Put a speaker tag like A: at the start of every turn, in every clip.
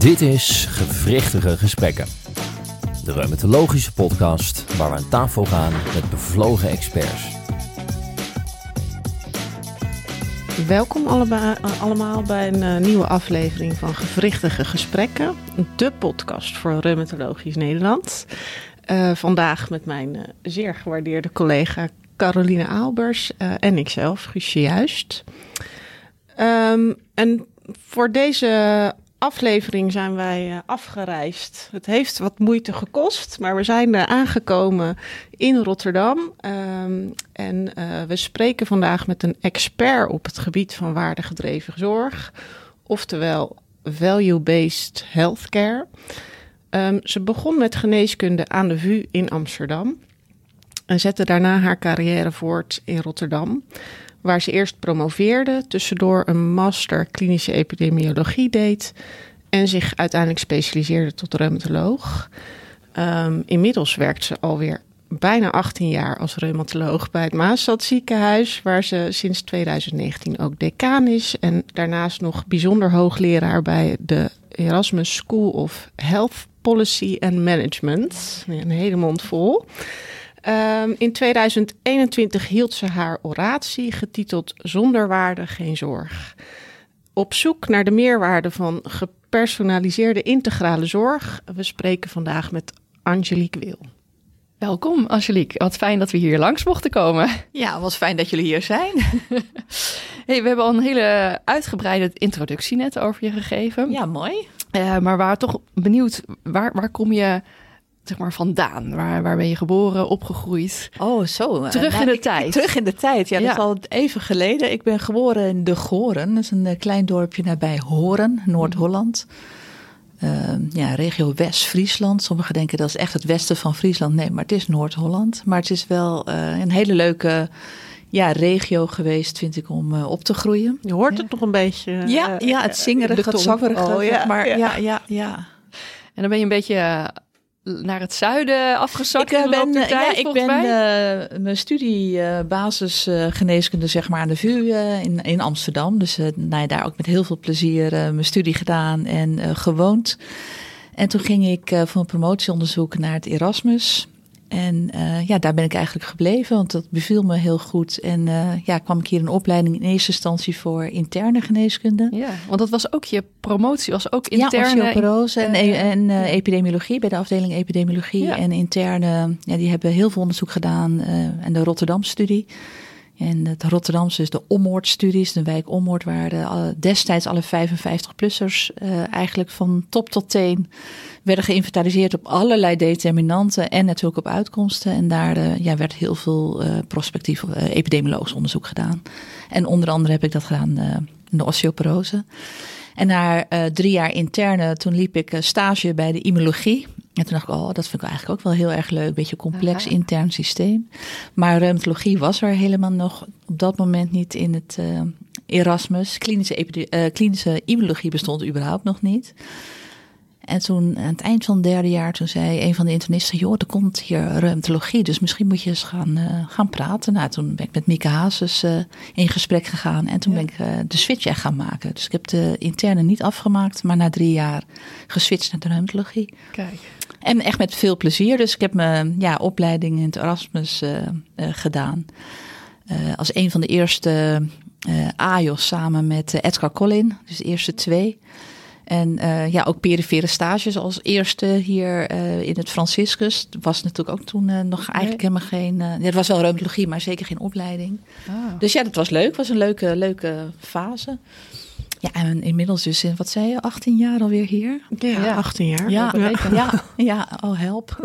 A: Dit is Gewrichtige Gesprekken. De reumatologische podcast waar we aan tafel gaan met bevlogen experts.
B: Welkom allemaal bij een eh, nieuwe aflevering van Gewrichtige Gesprekken. De podcast voor Reumatologisch Nederland. Eh, vandaag met mijn eh, zeer gewaardeerde collega Caroline Aalbers en ikzelf, Guusje Juist. Ehm, en voor deze aflevering zijn wij eh, afgereisd. Het heeft wat moeite gekost, maar we zijn er aangekomen in Rotterdam. Ehm, en eh, we spreken vandaag met een expert op het gebied van waardegedreven zorg, oftewel value-based healthcare. Ehm, ze begon met geneeskunde aan de VU in Amsterdam en zette daarna haar carrière voort in Rotterdam, waar ze eerst promoveerde, tussendoor een master klinische epidemiologie deed en zich uiteindelijk specialiseerde tot reumatoloog. Ehm, inmiddels werkt ze alweer bijna 18 jaar als reumatoloog bij het Maastad ziekenhuis, waar ze sinds 2019 ook decaan is en daarnaast nog bijzonder hoogleraar bij de Erasmus School of Health Policy and Management. Een hele mond vol. Um, in 2021 hield ze haar oratie getiteld Zonder waarde geen zorg. Op zoek naar de meerwaarde van gepersonaliseerde integrale zorg. We spreken vandaag met Angelique Wil.
C: Welkom Angelique, wat fijn dat we hier langs mochten komen.
D: Ja, wat fijn dat jullie hier zijn.
C: hey, we hebben al een hele uitgebreide introductie net over je gegeven.
D: Ja, mooi.
C: Uh, maar we waren toch benieuwd, waar, waar kom je zeg maar vandaan? Waar, waar ben je geboren, opgegroeid?
D: Oh, zo.
C: Terug nou, in de
D: ik,
C: tijd.
D: Terug in de tijd, ja, dat is al even geleden. Ik ben geboren in De Goren. Dat is een klein dorpje nabij Horen, Noord-Holland. Uh, ja, regio West-Friesland. Sommigen denken dat is echt het westen van Friesland. Nee, maar het is Noord-Holland. Maar het is wel uh, een hele leuke ja, regio geweest, vind ik, om uh, op te groeien.
B: Je hoort
D: ja.
B: het nog een beetje.
D: Ja, ja het zingerige, het zangerige.
B: Oh, ja,
D: maar ja. ja, ja, ja.
C: En dan ben je een beetje naar het zuiden afgezakt?
D: Ik uh, ben,
C: tijd,
D: ja, ik ben uh, mijn studie uh, basisgeneeskunde zeg maar aan de VU in, in Amsterdam. Dus nou, daar ook met heel veel plezier mijn studie gedaan en gewoond. En toen ging ik voor een promotieonderzoek naar het Erasmus. En uh, ja, daar ben ik eigenlijk gebleven, want dat beviel me heel goed. En uh, ja, kwam ik hier een opleiding in eerste instantie voor interne geneeskunde.
C: Ja, want dat was ook je promotie, was ook interne...
D: Ja, osteoporose en, uh, en uh, epidemiologie, bij de afdeling epidemiologie. Ja. En interne, ja, die hebben heel veel onderzoek gedaan en de Rotterdam-studie. En het Rotterdamse is de Ommoordstudies, de wijk Ommoord, waar de, destijds alle 55-plussers uh, eigenlijk van top tot teen werden geïnventariseerd op allerlei determinanten en natuurlijk op uitkomsten. En daar uh, ja, werd heel veel uh, prospectief epidemiologisch onderzoek gedaan. En onder andere heb ik dat gedaan in de osteoporose. En na drie jaar interne, toen liep ik stage bij de immunologie. En toen dacht ik, oh, dat vind ik eigenlijk ook wel heel erg leuk. Beetje complex Aha. intern systeem. Maar reumatologie was er helemaal nog op dat moment niet in het uh, Erasmus. Klinische, uh, klinische immunologie bestond überhaupt nog niet. En toen aan het eind van het derde jaar, toen zei een van de internisten, joh, er komt hier reumatologie, dus misschien moet je eens gaan, uh, gaan praten. Nou, toen ben ik met Mieke Hazes uh, in gesprek gegaan en toen ja. ben ik uh, de switch echt gaan maken. Dus ik heb de interne niet afgemaakt, maar na drie jaar geswitcht naar de reumatologie.
C: Kijk.
D: En echt met veel plezier. Dus ik heb mijn ja, opleiding in het Erasmus gedaan. als een van de eerste AJOS samen met Edgar Collin, dus de eerste twee. En ja, ook perifere stages als eerste hier in het Franciscus. Was natuurlijk ook toen nog eigenlijk helemaal geen... het was wel reumatologie, maar zeker geen opleiding.
C: Ah.
D: Dus ja, dat was leuk. was een leuke, leuke fase. Ja, en inmiddels dus, wat zei je, 18 jaar alweer hier?
B: Ja, ja. 18 jaar.
D: Ja, ja, ja, ja, oh help.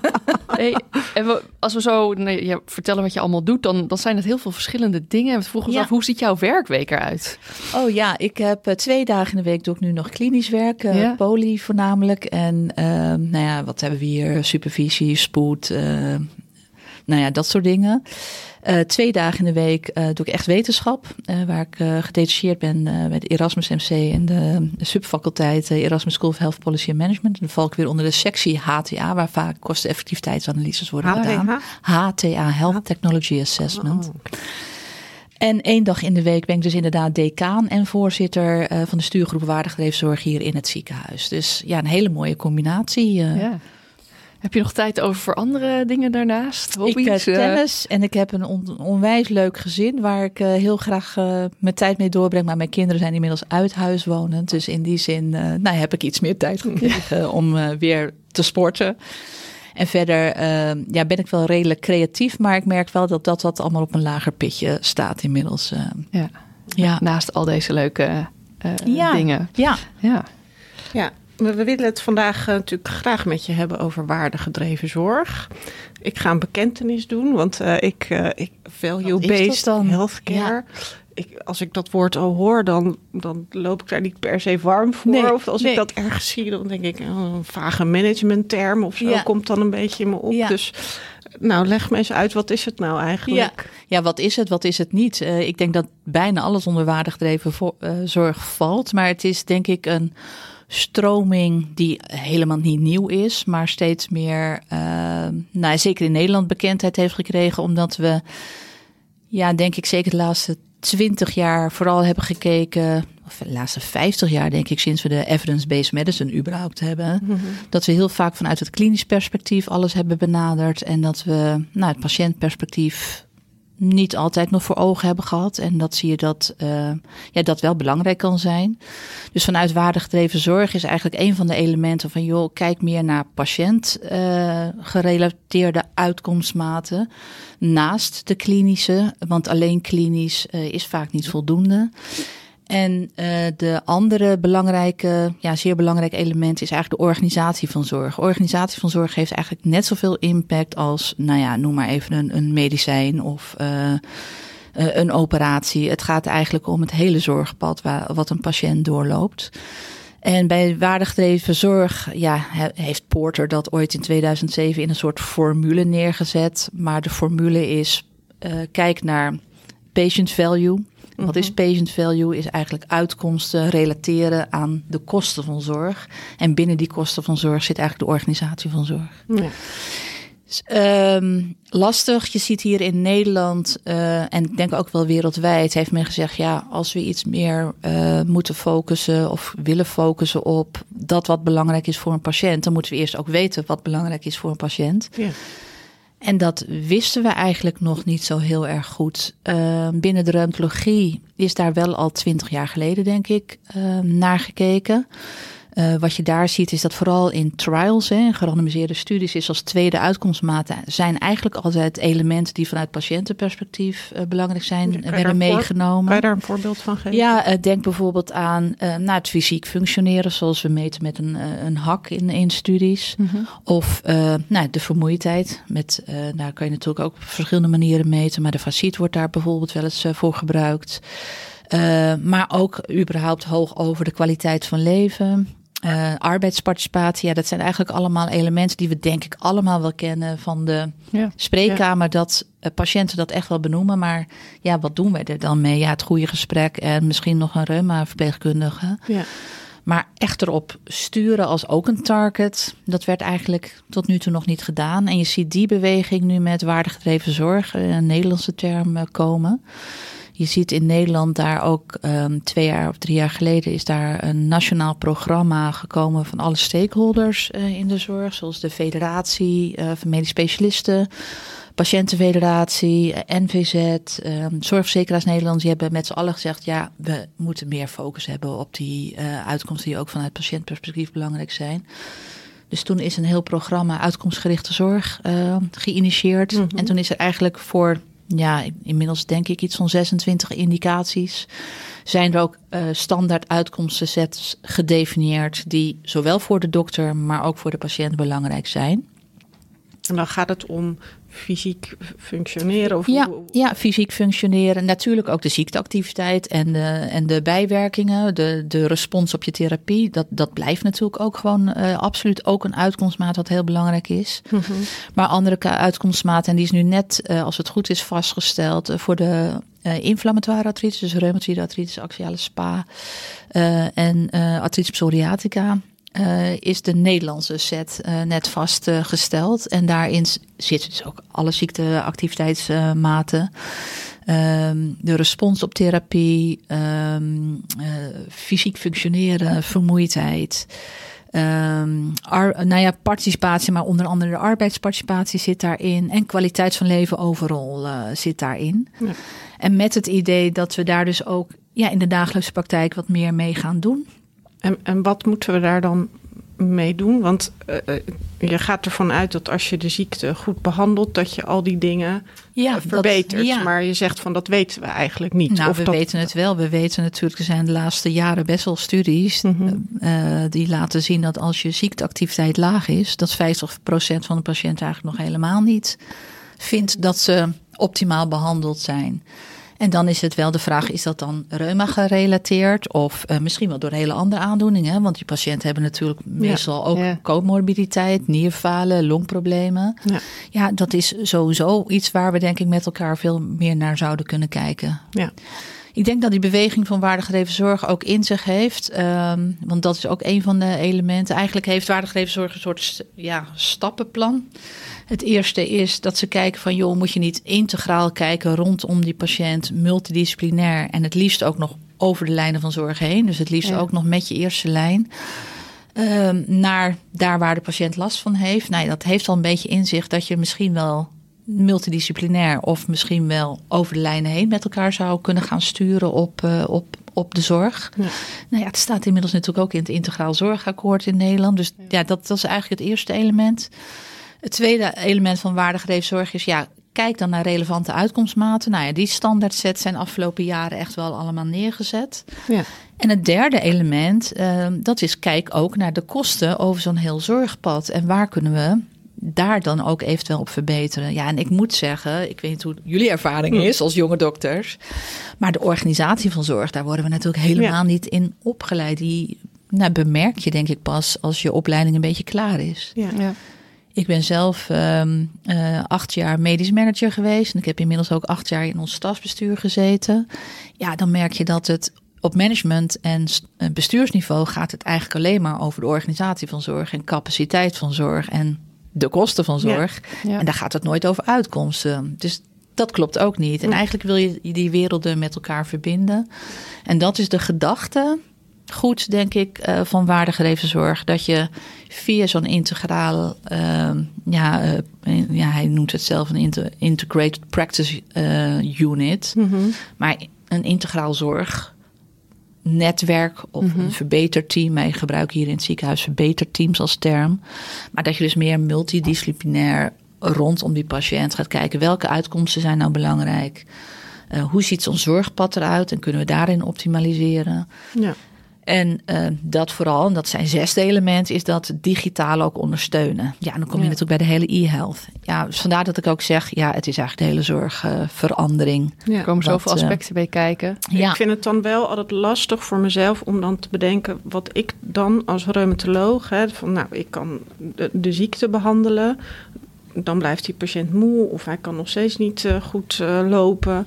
C: hey, en we, als we zo nee, ja, vertellen wat je allemaal doet, dan, dan zijn het heel veel verschillende dingen. We vroegen ons
D: Ja.
C: af, hoe ziet jouw werkweek eruit?
D: Oh ja, ik heb eh, twee dagen in de week doe ik nu nog klinisch werk, eh,
C: Ja.
D: poli voornamelijk. En eh, nou ja, wat hebben we hier? Supervisie, spoed, eh, nou ja, dat soort dingen. Eh, twee dagen in de week eh, doe ik echt wetenschap, eh, waar ik gedetacheerd ben bij de Erasmus MC en de, subfaculteit Erasmus School of Health Policy and Management. En dan val ik weer onder de sectie HTA, waar vaak kosteneffectiviteitsanalyses worden gedaan. HTA, Health Technology Assessment.
B: Oh.
D: En één dag in de week ben ik dus inderdaad decaan en voorzitter van de stuurgroep Waardigdreefzorg hier in het ziekenhuis. Dus ja, een hele mooie combinatie.
C: Ja. Heb je nog tijd over voor andere dingen daarnaast?
D: Hobby's? Ik heb tennis en ik heb een onwijs leuk gezin waar ik uh, heel graag uh, mijn tijd mee doorbreng. Maar mijn kinderen zijn inmiddels uit huis wonend. Dus in die zin uh, nou, heb ik iets meer tijd gekregen om weer te sporten. En verder ehm, ja, ben ik wel redelijk creatief, maar ik merk wel dat dat wat allemaal op een lager pitje staat inmiddels.
C: Ja. ja. Naast al deze leuke
D: ja.
C: dingen.
D: Ja.
B: ja. Ja, we willen het vandaag uh, natuurlijk graag met je hebben over waardegedreven zorg. Ik ga een bekentenis doen, want uh, ik, uh, ik value-based healthcare. Ja. Ik, als ik dat woord al hoor, dan, dan loop ik daar niet per se warm voor. Nee, of als nee. ik dat ergens zie, dan denk ik, oh, een vage managementterm of zo ja. komt dan een beetje in me op. Ja. Dus nou, leg me eens uit, wat is het nou eigenlijk?
D: Ja, ja wat is het, wat is het niet? Uh, ik denk dat bijna alles onder waardegedreven uh, zorg valt. Maar het is denk ik een stroming die helemaal niet nieuw is, maar steeds meer, uh, nou, zeker in Nederland bekendheid heeft gekregen, omdat we, ja, denk ik zeker de laatste twintig jaar vooral hebben gekeken, of de laatste 50 jaar denk ik, sinds we de evidence-based medicine überhaupt hebben, mm -hmm. dat we heel vaak vanuit het klinisch perspectief alles hebben benaderd en dat we nou, het patiëntperspectief niet altijd nog voor ogen hebben gehad. En dat zie je dat uh, ja, dat wel belangrijk kan zijn. Dus vanuit waardegedreven zorg is eigenlijk een van de elementen van joh, kijk meer naar patiënt uh, gerelateerde uitkomstmaten naast de klinische. Want alleen klinisch uh, is vaak niet voldoende. En uh, de andere belangrijke, ja, zeer belangrijk element is eigenlijk de organisatie van zorg. Organisatie van zorg heeft eigenlijk net zoveel impact als, nou ja, noem maar even een, een medicijn of uh, een operatie. Het gaat eigenlijk om het hele zorgpad waar, wat een patiënt doorloopt. En bij waardegedreven zorg ja, heeft Porter dat ooit in 2007 in een soort formule neergezet. Maar de formule is, kijk naar patient value. Wat is mhm. patient value? Is eigenlijk uitkomsten relateren aan de kosten van zorg. En binnen die kosten van zorg zit eigenlijk de organisatie van zorg. Ja. Dus, um, lastig. Je ziet hier in Nederland uh, en ik denk ook wel wereldwijd heeft men gezegd: ja, als we iets meer uh, moeten focussen of willen focussen op dat wat belangrijk is voor een patiënt, dan moeten we eerst ook weten wat belangrijk is voor een patiënt. Ja. En dat wisten we eigenlijk nog niet zo heel erg goed. Uh, binnen de ruimtologie is daar wel al twintig jaar geleden, denk ik, uh, naar gekeken. Uh, wat je daar ziet is dat vooral in trials, hè, gerandomiseerde studies, is als tweede uitkomstmaat zijn eigenlijk altijd elementen die vanuit patiëntenperspectief uh, belangrijk zijn, werden meegenomen.
B: Kan je daar een voorbeeld van geven?
D: Ja, uh, denk bijvoorbeeld aan nou, het fysiek functioneren, zoals we meten met een, een hak in, in studies. Mm -hmm. Of nou, de vermoeidheid. Met, daar kan je natuurlijk ook op verschillende manieren meten, maar de fasciet wordt daar bijvoorbeeld wel eens voor gebruikt. maar ook überhaupt hoog over de kwaliteit van leven. Uh, arbeidsparticipatie, ja, dat zijn eigenlijk allemaal elementen die we denk ik allemaal wel kennen van de ja, spreekkamer. Ja. Dat uh, patiënten dat echt wel benoemen. Maar ja, wat doen wij er dan mee? Ja, het goede gesprek en misschien nog een reuma-verpleegkundige. Ja. Maar echt erop sturen als ook een target, dat werd eigenlijk tot nu toe nog niet gedaan. En je ziet die beweging nu met waardegedreven zorg, een Nederlandse term, komen. Je ziet in Nederland daar ook um, twee jaar of drie jaar geleden is daar een nationaal programma gekomen van alle stakeholders uh, in de zorg, zoals de Federatie uh, van Medisch Specialisten. Patiëntenfederatie, NVZ, um, Zorgverzekeraars Nederland, die hebben met z'n allen gezegd: ja, we moeten meer focus hebben op die uh, uitkomsten die ook vanuit patiëntperspectief belangrijk zijn. Dus toen is een heel programma uitkomstgerichte zorg uh, geïnitieerd. Mm -hmm. En toen is er eigenlijk voor ja, inmiddels denk ik iets van 26 indicaties. Zijn er ook uh, standaard uitkomstensets gedefinieerd die zowel voor de dokter, maar ook voor de patiënt belangrijk zijn.
B: En dan gaat het om fysiek functioneren? Of
D: ja, ja, fysiek functioneren. Natuurlijk ook de ziekteactiviteit en de, en de bijwerkingen, de, de respons op je therapie. Dat, dat blijft natuurlijk ook gewoon uh, absoluut ook een uitkomstmaat wat heel belangrijk is. Mm -hmm. Maar andere uitkomstmaten, en die is nu net, uh, als het goed is, vastgesteld uh, voor de uh, inflammatoire artritis, dus reumatoïde artritis, axiale spa en artritis psoriatica. Uh, is de Nederlandse set uh, net vastgesteld. en daarin zitten dus ook alle ziekteactiviteitsmaten. Um, de respons op therapie, um, uh, fysiek functioneren, vermoeidheid. Um, ar, nou ja, participatie, maar onder andere de arbeidsparticipatie zit daarin. En kwaliteit van leven overal uh, zit daarin. Ja. En met het idee dat we daar dus ook ja, in de dagelijkse praktijk wat meer mee gaan doen.
B: En, en wat moeten we daar dan mee doen? Want uh, je gaat ervan uit dat als je de ziekte goed behandelt, dat je al die dingen ja, verbetert. Dat, ja. Maar je zegt van dat weten we eigenlijk niet.
D: Nou,
B: of
D: we
B: dat...
D: weten het wel. We weten natuurlijk, er zijn de laatste jaren best wel studies mm -hmm. uh, die laten zien dat als je ziekteactiviteit laag is, dat 50% van de patiënten eigenlijk nog helemaal niet vindt dat ze optimaal behandeld zijn. En dan is het wel de vraag, is dat dan reuma gerelateerd of uh, misschien wel door hele andere aandoeningen? Want die patiënten hebben natuurlijk meestal ook ja. comorbiditeit, nierfalen, longproblemen. Ja. ja, dat is sowieso iets waar we denk ik met elkaar veel meer naar zouden kunnen kijken. Ja. Ik denk dat die beweging van waardegedreven zorg ook in zich heeft. Um, want dat is ook een van de elementen. Eigenlijk heeft waardegedreven zorg een soort ja, stappenplan. Het eerste is dat ze kijken van joh, moet je niet integraal kijken rondom die patiënt, multidisciplinair en het liefst ook nog over de lijnen van zorg heen. Dus het liefst ja. ook nog met je eerste lijn. Um, naar daar waar de patiënt last van heeft. Nou, dat heeft al een beetje inzicht dat je misschien wel multidisciplinair of misschien wel over de lijnen heen met elkaar zou kunnen gaan sturen op, uh, op, op de zorg. Ja. Nou ja, het staat inmiddels natuurlijk ook in het integraal zorgakkoord in Nederland. Dus ja, dat, dat is eigenlijk het eerste element. Het tweede element van waardegedreven zorg is, ja, kijk dan naar relevante uitkomstmaten. Nou ja, die standaardsets zijn afgelopen jaren echt wel allemaal neergezet. Ja. En het derde element, uh, dat is kijk ook naar de kosten over zo'n heel zorgpad. En waar kunnen we daar dan ook eventueel op verbeteren. Ja, en ik moet zeggen, ik weet niet hoe jullie ervaring is als jonge dokters. Maar de organisatie van zorg, daar worden we natuurlijk helemaal ja. niet in opgeleid. Die nou, bemerk je denk ik pas als je opleiding een beetje klaar is. Ja. ja. Ik ben zelf um, uh, acht jaar medisch manager geweest. En ik heb inmiddels ook acht jaar in ons stafsbestuur gezeten. Ja, dan merk je dat het op management en bestuursniveau gaat het eigenlijk alleen maar over de organisatie van zorg en capaciteit van zorg en de kosten van zorg. Ja, ja. En daar gaat het nooit over uitkomsten. Dus dat klopt ook niet. En eigenlijk wil je die werelden met elkaar verbinden. En dat is de gedachte, goed denk ik, uh, van waardegedreven zorg. Dat je via zo'n integraal, uh, ja, uh, ja, hij noemt het zelf een inter integrated practice uh, unit. Mm -hmm. Maar een integraal zorg netwerk of mm -hmm. een verbeterteam. Wij gebruiken hier in het ziekenhuis verbeterteams als term. Maar dat je dus meer multidisciplinair rondom die patiënt gaat kijken welke uitkomsten zijn nou belangrijk. Hoe ziet zo'n zorgpad eruit en kunnen we daarin optimaliseren? Ja. En uh, dat vooral, en dat zijn zesde element, is dat digitaal ook ondersteunen. Ja, en dan kom je ja. natuurlijk bij de hele e-health. Ja, dus vandaar dat ik ook zeg, ja, het is eigenlijk de hele zorgverandering.
C: Uh, ja. Er komen zoveel aspecten uh, bij kijken.
B: Ja. Ik vind het dan wel altijd lastig voor mezelf om dan te bedenken wat ik dan als reumatoloog, hè, van nou, ik kan de, de ziekte behandelen. Dan blijft die patiënt moe of hij kan nog steeds niet uh, goed uh, lopen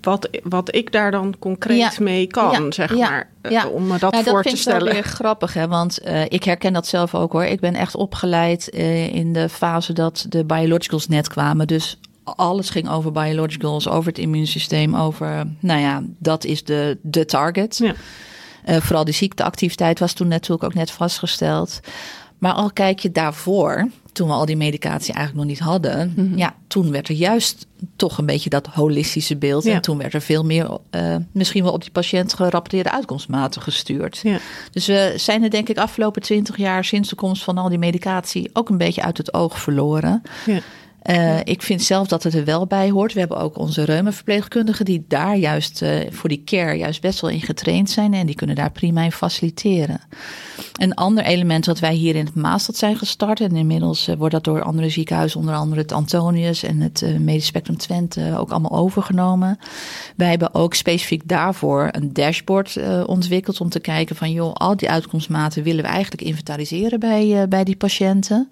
B: wat, wat ik daar dan concreet ja. mee kan, ja. zeg ja. maar. Ja. Om me dat
D: nou,
B: voor
D: dat
B: te stellen.
D: Dat vind ik wel weer grappig, hè? want uh, ik herken dat zelf ook hoor. Ik ben echt opgeleid uh, in de fase dat de biologicals net kwamen. Dus alles ging over biologicals, over het immuunsysteem, over, nou ja, dat is de, de target. Uh, vooral die ziekteactiviteit was toen natuurlijk ook net vastgesteld. Maar al kijk je daarvoor, toen we al die medicatie eigenlijk nog niet hadden, mm -hmm. ja, toen werd er juist toch een beetje dat holistische beeld. Ja. En toen werd er veel meer, uh, misschien wel op die patiënt gerapporteerde uitkomstmaten gestuurd. Ja. Dus we zijn er denk ik afgelopen twintig jaar sinds de komst van al die medicatie ook een beetje uit het oog verloren. Ja. Uh, ik vind zelf dat het er wel bij hoort. We hebben ook onze reumaverpleegkundigen die daar juist uh, voor die care juist best wel in getraind zijn en die kunnen daar prima in faciliteren. Een ander element wat wij hier in het Maastad zijn gestart en inmiddels uh, wordt dat door andere ziekenhuizen, onder andere het Antonius en het Medisch Spectrum Twente ook allemaal overgenomen. Wij hebben ook specifiek daarvoor een dashboard ontwikkeld om te kijken van joh, al die uitkomstmaten willen we eigenlijk inventariseren bij, bij die patiënten.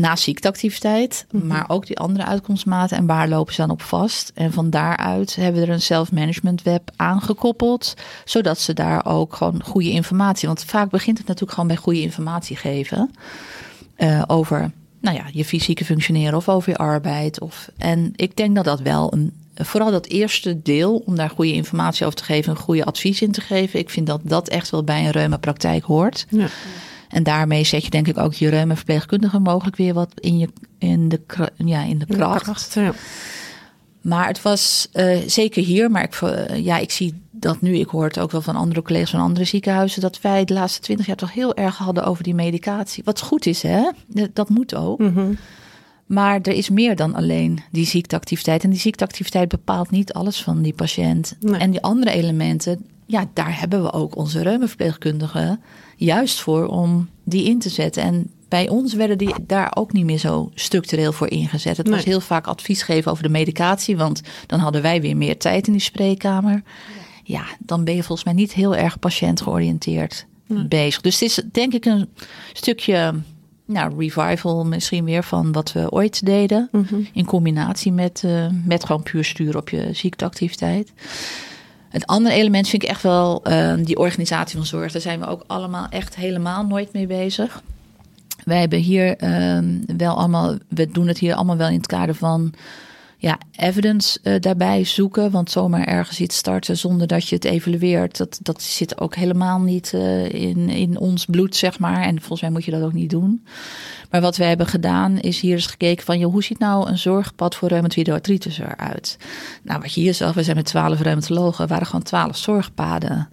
D: Na ziekteactiviteit,
B: Mhm.
D: maar ook die andere uitkomstmaten en waar lopen ze dan op vast. En van daaruit hebben we er een self-management web aangekoppeld, zodat ze daar ook gewoon goede informatie, want vaak begint het natuurlijk gewoon bij goede informatie geven eh, over nou ja, je fysieke functioneren of over je arbeid. Of, en ik denk dat dat wel een, vooral dat eerste deel, om daar goede informatie over te geven, een goede advies in te geven. Ik vind dat dat echt wel bij een reuma praktijk hoort.
B: Ja.
D: En daarmee zet je denk ik ook je reuma verpleegkundige mogelijk weer wat in, je, in, de, ja, in de kracht.
B: Ja.
D: Maar het was eh, zeker hier, maar ik, eh, ja, ik zie dat nu, ik hoor het ook wel van andere collega's van andere ziekenhuizen, dat wij de laatste twintig jaar toch heel erg hadden over die medicatie. Wat goed is, hè? Dat, moet ook.
B: Mhm.
D: Maar er is meer dan alleen die ziekteactiviteit. En die ziekteactiviteit bepaalt niet alles van die patiënt.
B: Nee.
D: En die andere elementen, ja, daar hebben we ook onze reumaverpleegkundigen juist voor om die in te zetten. En bij ons werden die daar ook niet meer zo structureel voor ingezet. Het was heel vaak advies geven over de medicatie, want dan hadden wij weer meer tijd in die spreekkamer. Ja, dan ben je volgens mij niet heel erg patiëntgeoriënteerd bezig. Dus het is denk ik een stukje nou, revival misschien weer van wat we ooit deden.
B: Mhm.
D: In combinatie met, eh, met gewoon puur sturen op je ziekteactiviteit. Het andere element vind ik echt wel eh, die organisatie van zorg. Daar zijn we ook allemaal echt helemaal nooit mee bezig. Wij hebben hier eh, wel allemaal, we doen het hier allemaal wel in het kader van ja, evidence eh, daarbij zoeken. Want zomaar ergens iets starten zonder dat je het evalueert, dat, dat zit ook helemaal niet eh, in, in ons bloed, zeg maar. En volgens mij moet je dat ook niet doen. Maar wat we hebben gedaan is hier eens gekeken van, joh, hoe ziet nou een zorgpad voor reumatoïde artritis eruit? Nou, wat je hier zag, we zijn met twaalf reumatologen, waren gewoon twaalf zorgpaden.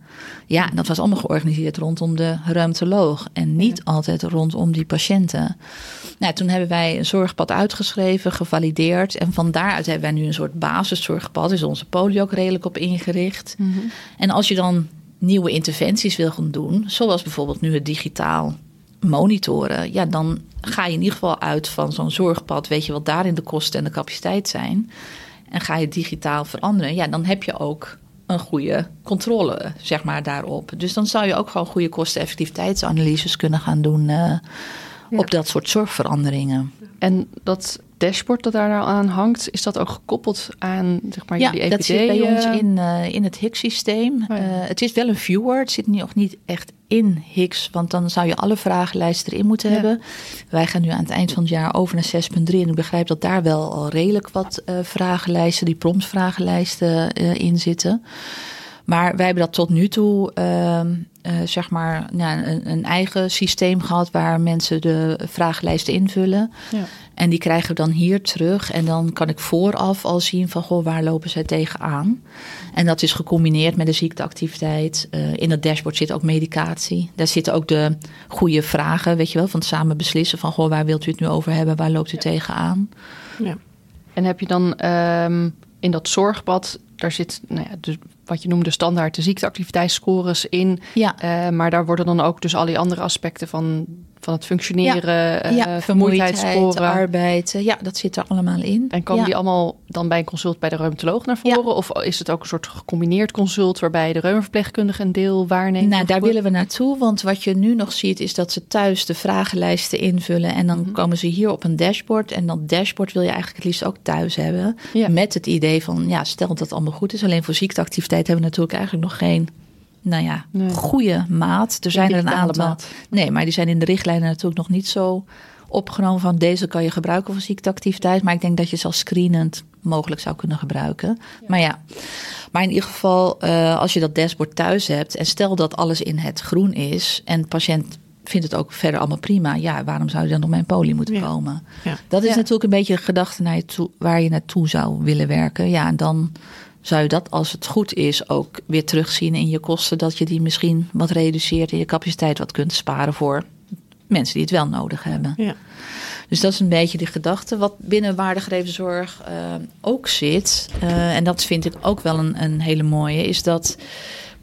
D: Ja, en dat was allemaal georganiseerd rondom de reumatoloog en niet altijd rondom die patiënten. Nou, toen hebben wij een zorgpad uitgeschreven, gevalideerd. En van daaruit hebben wij nu een soort basiszorgpad. Is onze polio ook redelijk op ingericht. En als je dan nieuwe interventies wil gaan doen, zoals bijvoorbeeld nu het digitaal monitoren, ja, dan ga je in ieder geval uit van zo'n zorgpad. Weet je wat daarin de kosten en de capaciteit zijn. En ga je digitaal veranderen, ja, dan heb je ook een goede controle, zeg maar, daarop. Dus dan zou je ook gewoon goede kosten-effectiviteitsanalyses kunnen gaan doen eh, op dat soort zorgveranderingen.
C: En dat dashboard dat daar nou aan hangt, is dat ook gekoppeld aan zeg maar,
D: Ja,
C: jullie
D: dat zit bij
C: EPD,
D: ons
C: eh,
D: in, eh, in het HIX-systeem.
C: Oh ja.
D: Eh, het is wel een viewer, het zit nog niet echt in HIX, want dan zou je alle vragenlijsten erin moeten
C: Ja.
D: hebben. Wij gaan nu aan het eind van het jaar over naar 6.3 en ik begrijp dat daar wel al redelijk wat vragenlijsten, die promptvragenlijsten in zitten. Maar wij hebben dat tot nu toe, ehm, eh, zeg maar, nou, een, een eigen systeem gehad waar mensen de vragenlijsten invullen.
C: Ja.
D: En die krijgen we dan hier terug. En dan kan ik vooraf al zien van goh, waar lopen zij tegenaan. En dat is gecombineerd met de ziekteactiviteit. Eh, in dat dashboard zit ook medicatie. Daar zitten ook de goede vragen, weet je wel, van het samen beslissen van goh, waar wilt u het nu over hebben, waar loopt u tegenaan.
B: Ja.
C: En heb je dan ehm, in dat zorgpad, daar zit nou ja, dus wat je noemde standaard de ziekteactiviteitsscores in.
D: Ja,
C: Eh, maar daar worden dan ook dus al die andere aspecten van, van het functioneren, eh,
D: ja vermoeidheid,
C: vermoeidheidsscoren.
D: arbeid, eh, ja, dat zit er allemaal in.
C: En komen
D: ja.
C: die allemaal dan bij een consult bij de reumatoloog naar
D: Ja.
C: voren? Of is het ook een soort gecombineerd consult waarbij de reumaverpleegkundige een deel waarneemt?
D: Nou, daar willen we naartoe. Want wat je nu nog ziet, is dat ze thuis de vragenlijsten invullen. En dan
C: Mhm.
D: komen ze hier op een dashboard. En dat dashboard wil je eigenlijk het liefst ook thuis hebben.
C: Ja.
D: Met het idee van, ja, stel dat het allemaal goed is. Alleen voor ziekteactiviteit hebben we natuurlijk eigenlijk nog geen, nou ja,
C: Nee.
D: goede maat. Er zijn er een aantal.
C: maat.
D: Nee, maar die zijn in de richtlijnen natuurlijk nog niet zo opgenomen van deze kan je gebruiken voor ziekteactiviteit. Maar ik denk dat je ze als screenend mogelijk zou kunnen gebruiken. Maar ja, maar in ieder geval, eh, als je dat dashboard thuis hebt en stel dat alles in het groen is en de patiënt vindt het ook verder allemaal prima. Ja, waarom zou je dan nog mijn poli moeten
B: Ja.
D: komen?
B: Ja.
D: Dat is natuurlijk een beetje de gedachte naar je toe, waar je naartoe zou willen werken. Ja, en dan zou je dat, als het goed is, ook weer terugzien in je kosten. Dat je die misschien wat reduceert en je capaciteit wat kunt sparen voor mensen die het wel nodig hebben.
B: Ja.
D: Dus dat is een beetje de gedachte. Wat binnen waardegedreven zorg eh, ook zit, eh, en dat vind ik ook wel een, een hele mooie, is dat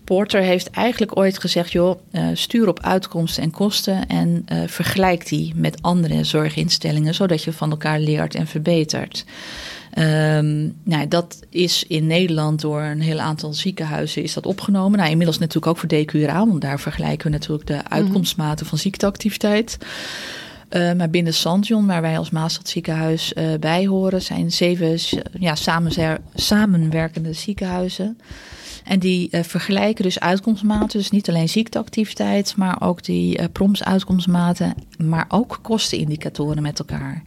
D: Porter heeft eigenlijk ooit gezegd: joh, eh, stuur op uitkomsten en kosten en vergelijk die met andere zorginstellingen, zodat je van elkaar leert en verbetert. Ehm, nou, dat is in Nederland door een heel aantal ziekenhuizen is dat opgenomen. Nou, inmiddels natuurlijk ook voor DQRA, want daar vergelijken we natuurlijk de uitkomstmaten van ziekteactiviteit. Uh, maar binnen Santion, waar wij als Maastad ziekenhuis uh, bij horen, zijn zeven ja, samenwerkende ziekenhuizen. En die uh, vergelijken dus uitkomstmaten, dus niet alleen ziekteactiviteit, maar ook die uh, PROMS-uitkomstmaten, maar ook kostenindicatoren met elkaar.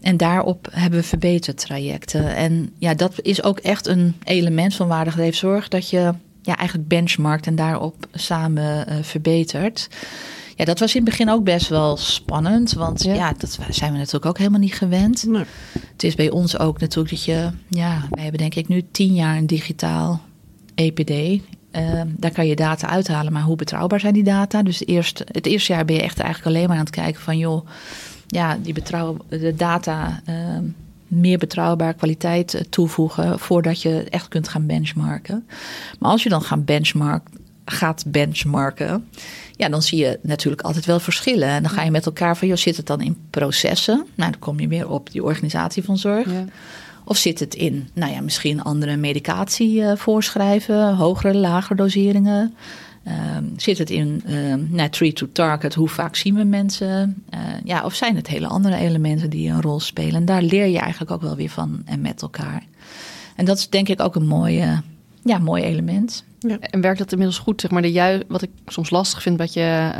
D: En daarop hebben we verbetertrajecten. En ja, dat is ook echt een element van waardig zorg dat je ja, eigenlijk benchmarkt en daarop samen uh, verbetert. Ja, dat was in het begin ook best wel spannend. Want ja, dat zijn we natuurlijk ook helemaal niet gewend. Nee. Het is bij ons ook natuurlijk dat je... Ja, wij hebben denk ik nu tien jaar een digitaal EPD. Uh, daar kan je data uithalen, maar hoe betrouwbaar zijn die data? Dus het eerste, het eerste jaar ben je echt eigenlijk alleen maar aan het kijken van... joh, ja, die betrouw, de data... Uh, meer betrouwbaar kwaliteit eh, toevoegen voordat je echt kunt gaan benchmarken. Maar als je dan gaan gaat benchmarken, ja, dan zie je natuurlijk altijd wel verschillen. En dan ga je met elkaar van, joh, zit het dan in processen? Nou, dan kom je weer op die organisatie van zorg. Ja. Of zit het in, nou ja, misschien andere medicatie uh, voorschrijven, hogere, lagere doseringen? Uh, zit het in uh, nou, tree to target, hoe vaak zien we mensen? Uh, ja, of zijn het hele andere elementen die een rol spelen? En daar leer je eigenlijk ook wel weer van en met elkaar. En dat is denk ik ook een mooie, ja, mooi element.
C: Ja. En werkt dat inmiddels goed? Zeg maar, de ju wat ik soms lastig vind, dat je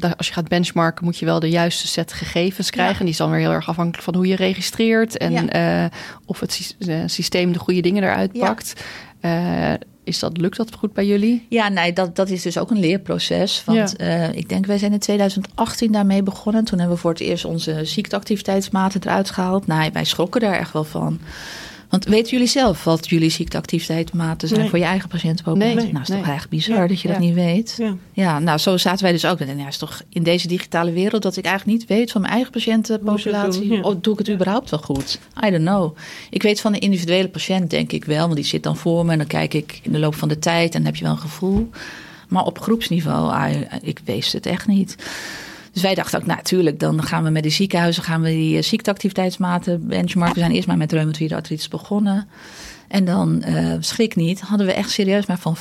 C: uh, als je gaat benchmarken, moet je wel de juiste set gegevens krijgen. En die is dan weer heel erg afhankelijk van hoe je registreert en ja. uh, of het systeem de goede dingen eruit pakt. Uh, is dat, lukt dat goed bij jullie?
D: Ja, nee, dat, dat is dus ook een leerproces. Want ja. ik denk, wij zijn in 2018 daarmee begonnen. Toen hebben we voor het eerst onze ziekteactiviteitsmaten eruit gehaald. Nou, wij schrokken daar echt wel van. Want weten jullie zelf wat jullie ziekteactiviteitsmaten zijn voor je eigen patiëntenpopulatie? Nee, nou, is toch eigenlijk bizar dat je dat niet weet. Ja. ja. nou, zo zaten wij dus ook. En ja, is toch in deze digitale wereld dat ik eigenlijk niet weet van mijn eigen patiëntenpopulatie. Oh, doe ik het überhaupt wel goed? I don't know. Ik weet van de individuele patiënt, denk ik wel, want die zit dan voor me en dan kijk ik in de loop van de tijd en dan heb je wel een gevoel. Maar op groepsniveau, ah, ik wees het echt niet. Dus wij dachten ook, natuurlijk, dan gaan we met de ziekenhuizen gaan we die uh, ziekteactiviteitsmaten benchmarken. We zijn eerst maar met reumatoïde artritis begonnen. En dan, uh, schrik niet, hadden we echt serieus maar van 50%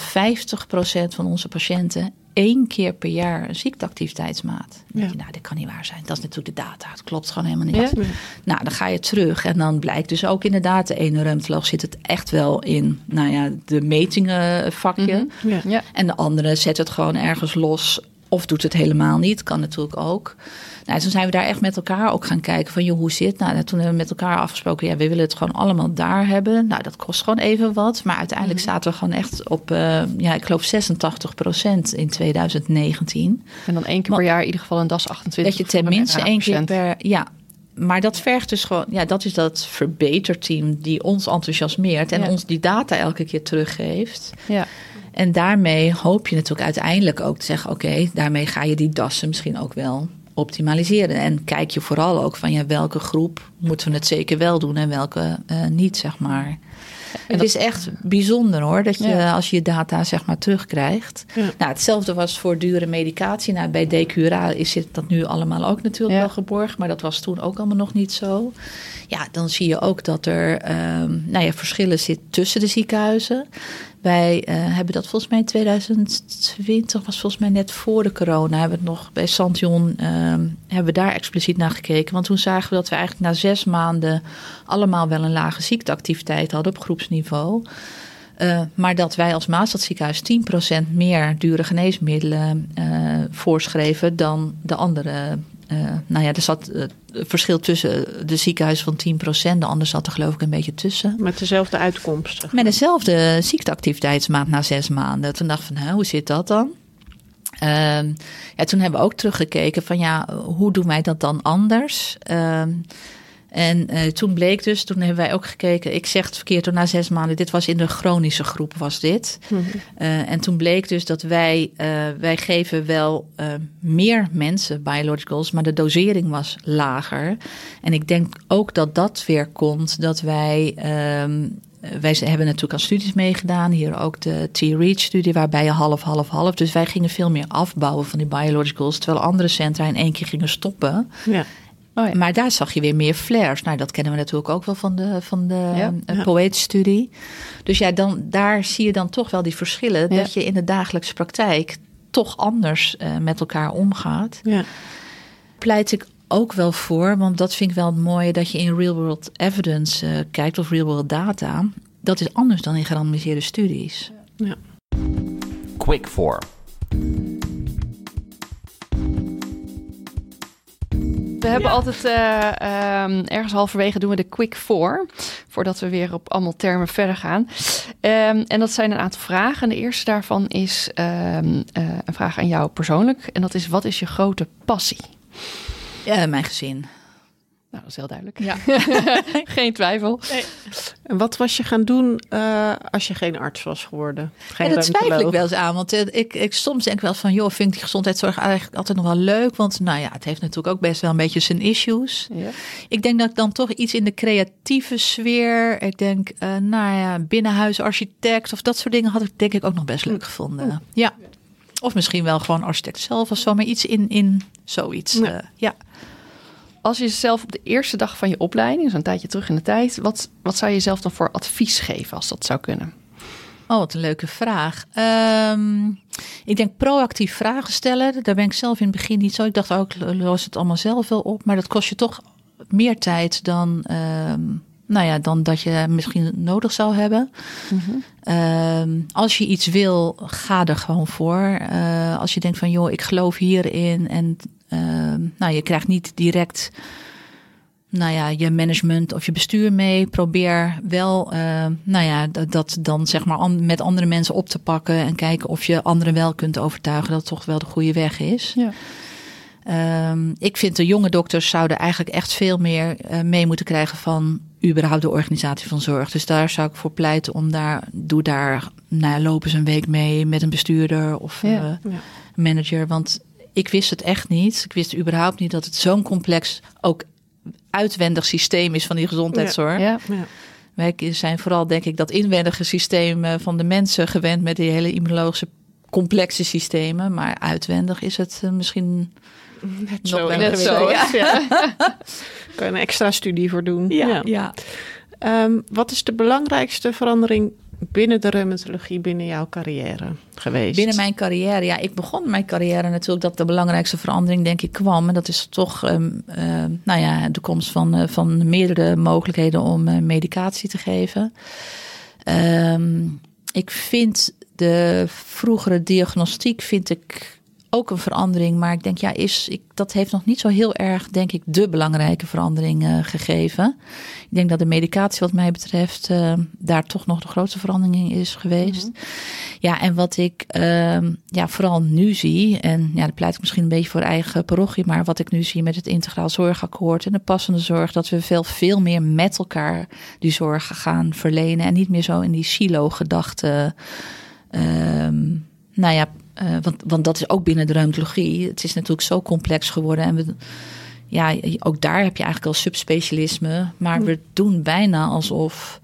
D: van onze patiënten één keer per jaar een ziekteactiviteitsmaat. Ja. Je, nou, dit kan niet waar zijn. Dat is natuurlijk de data. Het klopt gewoon helemaal niet. Ja. Nou, dan ga je terug en dan blijkt dus ook inderdaad... de ene reumatoloog zit het echt wel in nou ja, de metingenvakje. Mm -hmm. ja. En de andere zet het gewoon ergens los of doet het helemaal niet, kan natuurlijk ook. Nou, toen zijn we daar echt met elkaar ook gaan kijken van, joh, hoe zit Nou, toen hebben we met elkaar afgesproken, ja, we willen het gewoon allemaal daar hebben. Nou, dat kost gewoon even wat. Maar uiteindelijk mm zaten we gewoon echt op, uh, ja, ik geloof 86 procent in 2019.
C: En dan één keer per jaar in ieder geval een DAS 28.
D: Dat je tenminste één keer per, ja, maar dat vergt dus gewoon, ja, dat is dat verbeterteam die ons enthousiasmeert en ons die data elke keer teruggeeft. Ja. En daarmee hoop je natuurlijk uiteindelijk ook te zeggen: oké, daarmee ga je die dassen misschien ook wel optimaliseren. En kijk je vooral ook van ja, welke groep moeten we het zeker wel doen en welke uh, niet, zeg maar. het is echt bijzonder hoor, dat je als je data zeg maar terugkrijgt. Ja. Nou, hetzelfde was voor dure medicatie. Nou, bij Decura is dat nu allemaal ook natuurlijk wel geborgd, maar dat was toen ook allemaal nog niet zo. Ja, dan zie je ook dat er um, nou ja, verschillen zitten tussen de ziekenhuizen. Wij uh, hebben dat volgens mij in 2020, was volgens mij net voor de corona, hebben we het nog bij Santion, uh, hebben we daar expliciet naar gekeken. Want toen zagen we dat we eigenlijk na zes maanden allemaal wel een lage ziekteactiviteit hadden op groepsniveau. Uh, maar dat wij als Maastadziekenhuis 10% meer dure geneesmiddelen uh, voorschreven dan de andere uh, nou ja, er zat uh, verschil tussen de ziekenhuis van 10%, de ander zat er geloof ik een beetje tussen.
B: Met dezelfde uitkomsten.
D: Met dezelfde ziekteactiviteitsmaat na zes maanden. Toen dacht ik van, hoe zit dat dan? Uh, ja, toen hebben we ook teruggekeken van ja, hoe doen wij dat dan anders? Ehm, en uh, toen bleek dus, toen hebben wij ook gekeken, ik zeg het verkeerd door na zes maanden, dit was in de chronische groep was dit. Mm -hmm. uh, en toen bleek dus dat wij, uh, wij geven wel meer mensen biologicals, maar de dosering was lager. En ik denk ook dat dat weer komt dat wij um, wij hebben natuurlijk al studies meegedaan. Hier ook de T-REACH-studie, waarbij je half, half, half. Dus wij gingen veel meer afbouwen van die biologicals. Terwijl andere centra in één keer gingen stoppen. Ja. Oh ja. Maar daar zag je weer meer flares. Nou, dat kennen we natuurlijk ook wel van de, van de ja, ja. poëtstudie. Dus ja, dan, daar zie je dan toch wel die verschillen. Dat je in de dagelijkse praktijk toch anders uh, met elkaar omgaat. Ja. Pleit ik ook wel voor, want dat vind ik wel het mooie dat je in real world evidence uh, kijkt of real world data. Dat is anders dan in gerandomiseerde studies. Ja.
A: Quick for.
C: We hebben altijd uh, um, ergens halverwege doen we de quick four. Voordat we weer op allemaal termen verder gaan. Um, en dat zijn een aantal vragen. De eerste daarvan is um, uh, een vraag aan jou persoonlijk. En dat is: wat is je grote passie?
D: Ja, mijn gezin.
C: Nou, dat is heel duidelijk. Ja. geen twijfel. Nee.
B: En wat was je gaan doen uh, als je geen arts was geworden? Geen
D: en dat twijfel ik wel eens aan. Want ik, ik soms denk wel van, joh, vind ik die gezondheidszorg eigenlijk altijd nog wel leuk. Want nou ja, het heeft natuurlijk ook best wel een beetje zijn issues. Ja. Ik denk dat ik dan toch iets in de creatieve sfeer. Ik denk, uh, nou ja, binnenhuisarchitect of dat soort dingen had ik denk ik ook nog best leuk gevonden. Ja. Of misschien wel gewoon architect zelf of zo, maar iets in, in zoiets. Ja. Uh, ja
C: als je zelf op de eerste dag van je opleiding, dus een tijdje terug in de tijd, wat, wat zou je zelf dan voor advies geven als dat zou kunnen?
D: Oh, wat een leuke vraag. Um, ik denk proactief vragen stellen. Daar ben ik zelf in het begin niet zo. Ik dacht ook, los het allemaal zelf wel op. Maar dat kost je toch meer tijd dan, um, nou ja, dan dat je misschien nodig zou hebben. Mm -hmm. um, als je iets wil, ga er gewoon voor. Uh, als je denkt van, joh, ik geloof hierin en Ehm, nou, je krijgt niet direct nou ja, je management of je bestuur mee. Probeer wel, uh, nou ja, dat, dat, dan zeg maar met andere mensen op te pakken en kijken of je anderen wel kunt overtuigen dat het toch wel de goede weg is. Ja. Um, ik vind de jonge dokters zouden eigenlijk echt veel meer uh, mee moeten krijgen van überhaupt de organisatie van zorg. Dus daar zou ik voor pleiten om daar, doe daar, nou ja, lopen ze een week mee met een bestuurder of ja, uh, ja. manager. Want ik wist het echt niet. Ik wist überhaupt niet dat het zo'n complex, ook uitwendig systeem is van die gezondheidszorg. Ja, ja. Wij zijn vooral, denk ik, dat inwendige systeem eh, van de mensen gewend met die hele immunologische complexe systemen. Maar uitwendig is het uh, misschien
B: net zo. Net zo ja. ja. kan je een extra studie voor doen. Ja. ja. Um, wat is de belangrijkste verandering binnen de reumatologie, binnen jouw carrière geweest?
D: Binnen mijn carrière, ja, ik begon mijn carrière natuurlijk dat de belangrijkste verandering, denk ik, kwam. En dat is toch, um, uh, nou ja, de komst van, uh, van meerdere mogelijkheden om uh, medicatie te geven. Um, ik vind de vroegere diagnostiek, vind ik ook een verandering. Maar ik denk, ja, is, ik, dat heeft nog niet zo heel erg, denk ik, de belangrijke verandering uh, gegeven. Ik denk dat de medicatie, wat mij betreft, uh, daar toch nog de grootste verandering in is geweest. Mm -hmm. Ja, en wat ik uh, ja, vooral nu zie, en ja, dat pleit ik misschien een beetje voor eigen parochie, maar wat ik nu zie met het integraal zorgakkoord en de passende zorg, dat we veel, veel meer met elkaar die zorg gaan verlenen en niet meer zo in die silo-gedachte. Ehm, nou ja, uh, want, want dat is ook binnen de reumatologie. Het is natuurlijk zo complex geworden. En we, ja, ook daar heb je eigenlijk al subspecialisme. Maar hm. we doen bijna alsof.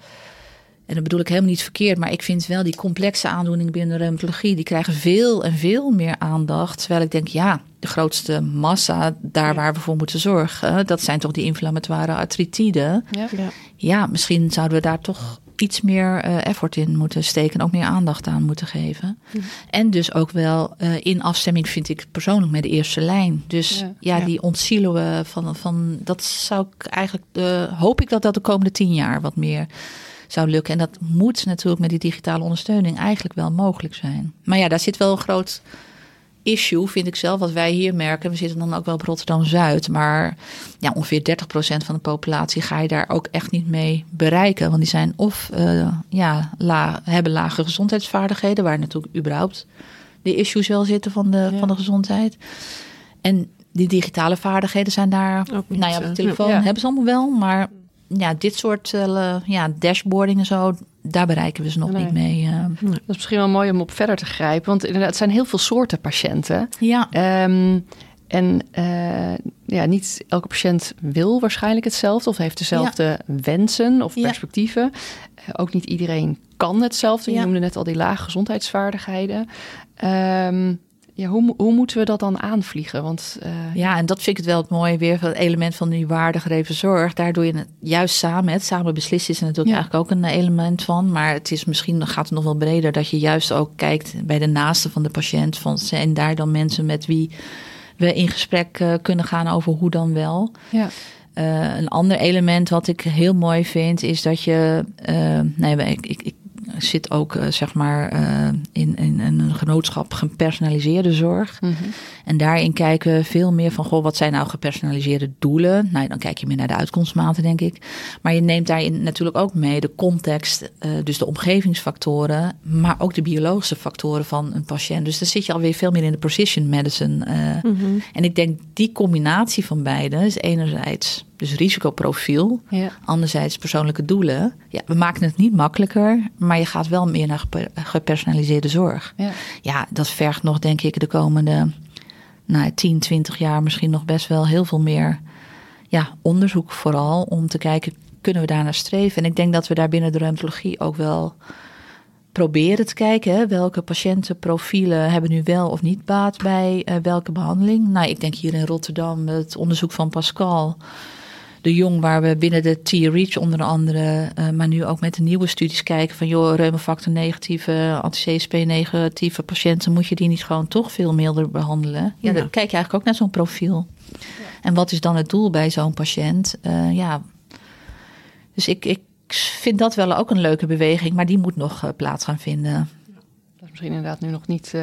D: En dat bedoel ik helemaal niet verkeerd. Maar ik vind wel die complexe aandoeningen binnen de reumatologie. die krijgen veel en veel meer aandacht. Terwijl ik denk, ja, de grootste massa daar waar we voor moeten zorgen. dat zijn toch die inflammatoire artritiden. Ja, ja. ja misschien zouden we daar toch iets meer uh, effort in moeten steken. Ook meer aandacht aan moeten geven. Mhm. En dus ook wel uh, in afstemming vind ik persoonlijk met de eerste lijn. Dus ja, ja, ja. die ontsiloen van, van dat zou ik eigenlijk, uh, hoop ik dat dat de komende tien jaar wat meer zou lukken. En dat moet natuurlijk met die digitale ondersteuning eigenlijk wel mogelijk zijn. Maar ja, daar zit wel een groot issue, vind ik zelf, wat wij hier merken. We zitten dan ook wel op Rotterdam-Zuid, maar ja, ongeveer 30% van de populatie ga je daar ook echt niet mee bereiken. Want die zijn of uh, ja, la, hebben lage gezondheidsvaardigheden, waar natuurlijk überhaupt de issues wel zitten van de, ja. van de gezondheid. En die digitale vaardigheden zijn daar, nou ja, op de telefoon ja. hebben ze allemaal wel, maar ja, dit soort uh, ja, dashboarding en zo, daar bereiken we ze nog nee. niet mee. Uh.
C: Dat is misschien wel mooi om op verder te grijpen. Want inderdaad, het zijn heel veel soorten patiënten.
D: Ja.
C: Um, en uh, ja, niet elke patiënt wil waarschijnlijk hetzelfde of heeft dezelfde ja. wensen of perspectieven. Uh, ook niet iedereen kan hetzelfde. Je ja. noemde net al die lage gezondheidsvaardigheden. Um, ja, hoe, hoe moeten we dat dan aanvliegen? Want,
D: uh... Ja, en dat vind ik het wel het mooie weer van het element van die waardigreven zorg. Daar doe je het juist samen. Het samen beslissen is natuurlijk ja. eigenlijk ook een element van. Maar het is misschien gaat het nog wel breder dat je juist ook kijkt bij de naaste van de patiënt. Van zijn daar dan mensen met wie we in gesprek kunnen gaan over hoe dan wel.
C: Ja.
D: een ander element wat ik heel mooi vind, is dat je. nee, ik, ik, ik zit ook uh, zeg maar uh, in, in, in, een genootschap gepersonaliseerde zorg.
C: Mhm.
D: En daarin kijken we veel meer van, goh, wat zijn nou gepersonaliseerde doelen? Nou, dan kijk je meer naar de uitkomstmaten, denk ik. Maar je neemt daarin natuurlijk ook mee de context, uh, dus de omgevingsfactoren, maar ook de biologische factoren van een patiënt. Dus dan zit je alweer veel meer in de precision medicine.
B: Mhm.
D: En ik denk die combinatie van beide is enerzijds dus risicoprofiel.
C: Ja.
D: Anderzijds persoonlijke doelen. Ja, we maken het niet makkelijker, maar je gaat wel meer naar gepersonaliseerde zorg.
C: Ja.
D: ja, dat vergt nog, denk ik, de komende nou, 10, 20 jaar misschien nog best wel heel veel meer ja, onderzoek vooral om te kijken, kunnen we daar naar streven? En ik denk dat we daar binnen de reumatologie ook wel proberen te kijken. Hè, welke patiëntenprofielen hebben nu wel of niet baat bij uh, welke behandeling? Nou, ik denk hier in Rotterdam het onderzoek van Pascal de Jong, waar we binnen de T-Reach onder andere, uh, maar nu ook met de nieuwe studies kijken van joh, reumafactor negatieve, anti-CSP negatieve patiënten, moet je die niet gewoon toch veel milder behandelen? Ja,
B: Ja.
D: dan kijk je eigenlijk ook naar zo'n profiel. En wat is dan het doel bij zo'n patiënt? Uh, ja, dus ik, ik vind dat wel ook een leuke beweging, maar die moet nog uh, plaats gaan vinden.
C: Dat is misschien inderdaad nu nog niet.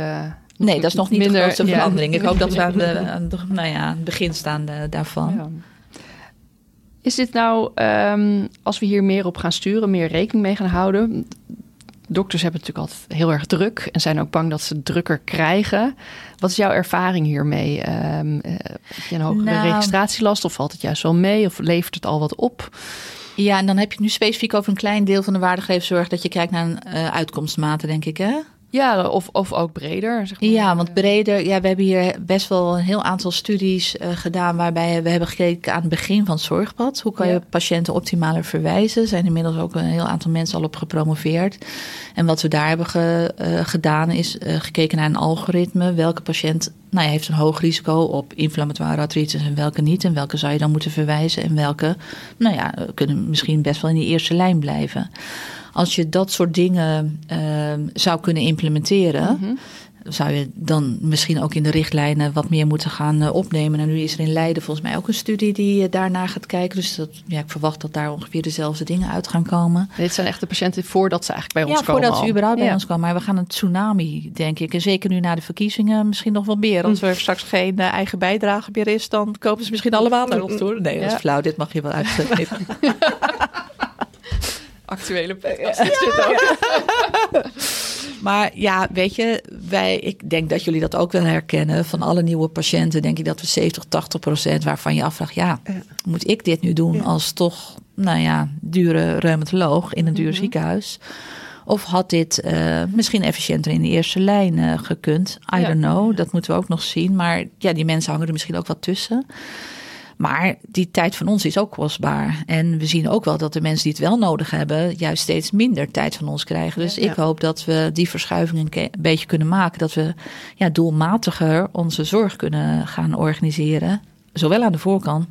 D: Nee, dat is nog niet
C: minder,
D: de grootste
C: ja.
D: verandering. Ik hoop dat we aan, de, aan, de, nou ja, het begin staan daarvan.
C: Is dit nou, um, als we hier meer op gaan sturen, meer rekening mee gaan houden? Dokters hebben natuurlijk altijd heel erg druk en zijn ook bang dat ze drukker krijgen. Wat is jouw ervaring hiermee? Um, heb je een hogere
D: Nou.
C: registratielast of valt het juist wel mee of levert het al wat op?
D: Ja, en dan heb je het nu specifiek over een klein deel van de waardegeleefzorg dat je kijkt naar een uh, uitkomstmaten, denk ik, hè?
C: Ja, of, of ook breder. Zeg maar.
D: Ja, want breder. Ja, we hebben hier best wel een heel aantal studies uh, gedaan. waarbij we hebben gekeken aan het begin van het zorgpad. Hoe kan
C: Ja.
D: je patiënten optimaler verwijzen? Er zijn inmiddels ook een heel aantal mensen al op gepromoveerd. En wat we daar hebben ge, uh, gedaan is uh, gekeken naar een algoritme. Welke patiënt nou ja, heeft een hoog risico op inflammatoire artritis en welke niet. En welke zou je dan moeten verwijzen. En welke, nou ja, kunnen misschien best wel in die eerste lijn blijven. Als je dat soort dingen uh, zou kunnen implementeren,
C: Mhm.
D: zou je dan misschien ook in de richtlijnen wat meer moeten gaan uh, opnemen. En nu is er in Leiden volgens mij ook een studie die uh, daarna gaat kijken. Dus dat, ja, ik verwacht dat daar ongeveer dezelfde dingen uit gaan komen.
C: Dit zijn echt de patiënten voordat ze eigenlijk bij ons
D: ja,
C: komen.
D: voordat ze überhaupt bij
C: Ja.
D: ons komen. Maar we gaan een tsunami, denk ik. En zeker nu na de verkiezingen misschien nog wel meer. Als er straks geen uh, eigen bijdrage meer is, dan komen ze misschien allemaal naar ons toe. Nee, dat is
C: Ja.
D: flauw. Dit mag je wel uitzetten.
C: Actuele podcast is dit ook.
D: Maar ja, weet je, wij, ik denk dat jullie dat ook wel herkennen. Van alle nieuwe patiënten denk ik dat we 70, 80 procent waarvan je afvraagt... ja,
B: Ja.
D: moet ik dit nu doen
B: Ja.
D: als toch, nou ja, dure reumatoloog in een duur
B: Mhm.
D: ziekenhuis? Of had dit eh, misschien efficiënter in de eerste lijn eh, gekund? I
C: Ja.
D: don't know, dat moeten we ook nog zien. Maar ja, die mensen hangen er misschien ook wat tussen. Maar die tijd van ons is ook kostbaar. En we zien ook wel dat de mensen die het wel nodig hebben, juist steeds minder tijd van ons krijgen. Dus
B: Ja.
D: ik hoop dat we die verschuiving een beetje kunnen maken. Dat we ja, doelmatiger onze zorg kunnen gaan organiseren. Zowel aan de voorkant,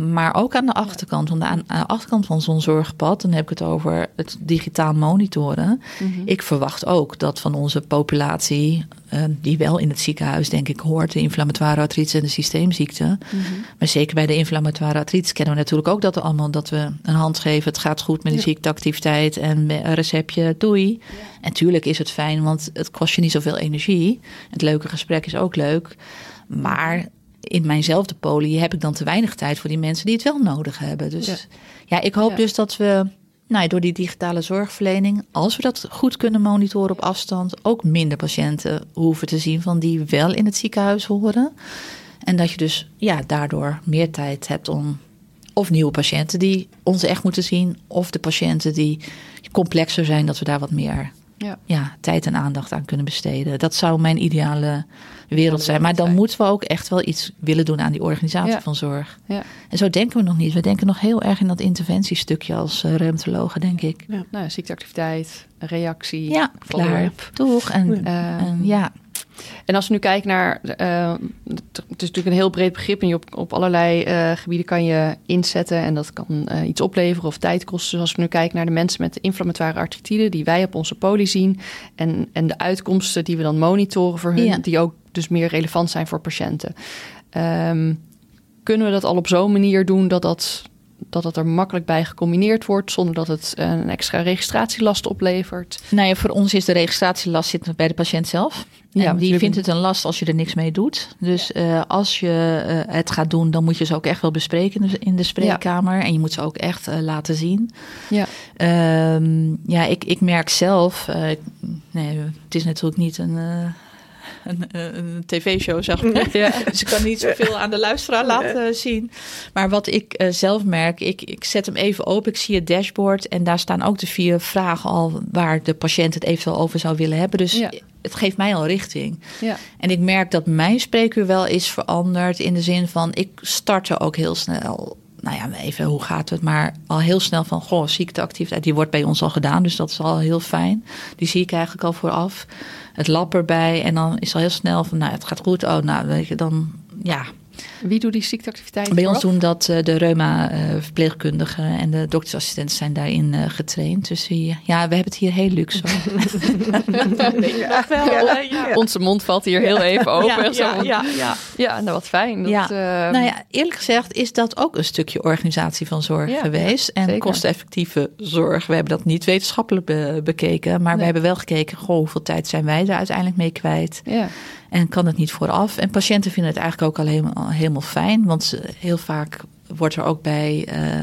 D: maar ook aan de achterkant. Want aan, aan de achterkant van zo'n zorgpad, dan heb ik het over het digitaal monitoren.
C: Mhm.
D: Ik verwacht ook dat van onze populatie, eh, die wel in het ziekenhuis denk ik hoort, de inflammatoire artritis en de systeemziekten.
C: Mhm.
D: Maar zeker bij de inflammatoire artritis kennen we natuurlijk ook dat allemaal dat we een hand geven. Het gaat goed met de
C: Ja.
D: ziekteactiviteit en een receptje, doei. En tuurlijk is het fijn, want het kost je niet zoveel energie. Het leuke gesprek is ook leuk. Maar in mijnzelfde poli heb ik dan te weinig tijd voor die mensen die het wel nodig hebben. Dus
C: Ja.
D: ja, ik hoop
C: Ja.
D: dus dat we nou, ja, door die digitale zorgverlening, als we dat goed kunnen monitoren op afstand, ook minder patiënten hoeven te zien van die wel in het ziekenhuis horen. En dat je dus ja, daardoor meer tijd hebt om of nieuwe patiënten die ons echt moeten zien, of de patiënten die complexer zijn, dat we daar wat meer
C: Ja.
D: ja, tijd en aandacht aan kunnen besteden. Dat zou mijn ideale wereld zijn. Maar dan
C: zijn.
D: moeten we ook echt wel iets willen doen aan die organisatie
C: Ja.
D: van zorg.
C: Ja.
D: En zo denken we nog niet. We denken nog heel erg in dat interventiestukje als uh, denk ik.
C: Nou, ja, ziekteactiviteit, reactie,
D: Ja, klaar. Toch? En,
C: Ja.
D: en ja,
C: En als we nu kijken naar, eh, het is natuurlijk een heel breed begrip en je op, op allerlei eh, gebieden kan je inzetten en dat kan iets opleveren of tijd kosten. Dus als we nu kijken naar de mensen met inflammatoire artritide die wij op onze poli zien en, en de uitkomsten die we dan monitoren voor hun,
D: Ja.
C: die ook dus meer relevant zijn voor patiënten. Ehm, kunnen we dat al op zo'n manier doen dat dat, dat dat er makkelijk bij gecombineerd wordt, zonder dat het een extra registratielast oplevert?
D: Nou ja, voor ons is de registratielast zit bij de patiënt zelf. En
C: Ja,
D: die vindt het een last als je er niks mee doet. Dus eh, als je eh, het gaat doen, dan moet je ze ook echt wel bespreken in de, in de spreekkamer. En je moet ze ook echt eh, laten zien.
C: Ja.
D: Ehm, ja, ik, ik merk zelf, nee, het is natuurlijk niet een, een, eh, een tv-show, zeg maar.
C: Ja.
D: Dus ik kan niet zoveel aan de luisteraar laten zien. Maar wat ik eh, zelf merk, ik, ik zet hem even open, ik zie het dashboard en daar staan ook de vier vragen al waar de patiënt het eventueel over zou willen hebben. Dus
C: Ja.
D: het geeft mij al richting.
C: Ja.
D: En ik merk dat mijn spreekuur wel is veranderd in de zin van ik start er ook heel snel. Nou ja, even hoe gaat het? Maar al heel snel van, goh, ziekteactiviteit, die wordt bij ons al gedaan. Dus dat is al heel fijn. Die zie ik eigenlijk al vooraf. Het lab erbij. En dan is al heel snel van, nou, het gaat goed. Oh, nou, weet je, dan, ja.
C: Wie doet die ziekteactiviteit?
D: Bij ons doen dat eh, de reuma-verpleegkundigen en de doktersassistenten zijn daarin eh, getraind. Dus die, ja, we hebben het hier heel luxe.
B: Ja, ja, ja.
C: Onze mond valt hier heel even open.
D: Ja,
C: Zo
D: ja, ja, ja.
C: Ja, nou wat fijn. Dat,
D: Ja.
C: eh,
D: Nou ja, eerlijk gezegd is dat ook een stukje organisatie van zorg
C: Ja,
D: geweest. En kosteffectieve zorg. We hebben dat niet wetenschappelijk be- bekeken. Maar we hebben wel gekeken, goh, hoeveel tijd zijn wij er uiteindelijk mee kwijt?
C: ja.
D: En kan het niet vooraf? En patiënten vinden het eigenlijk ook al helemaal, helemaal fijn. Want ze- heel vaak wordt er ook bij uh,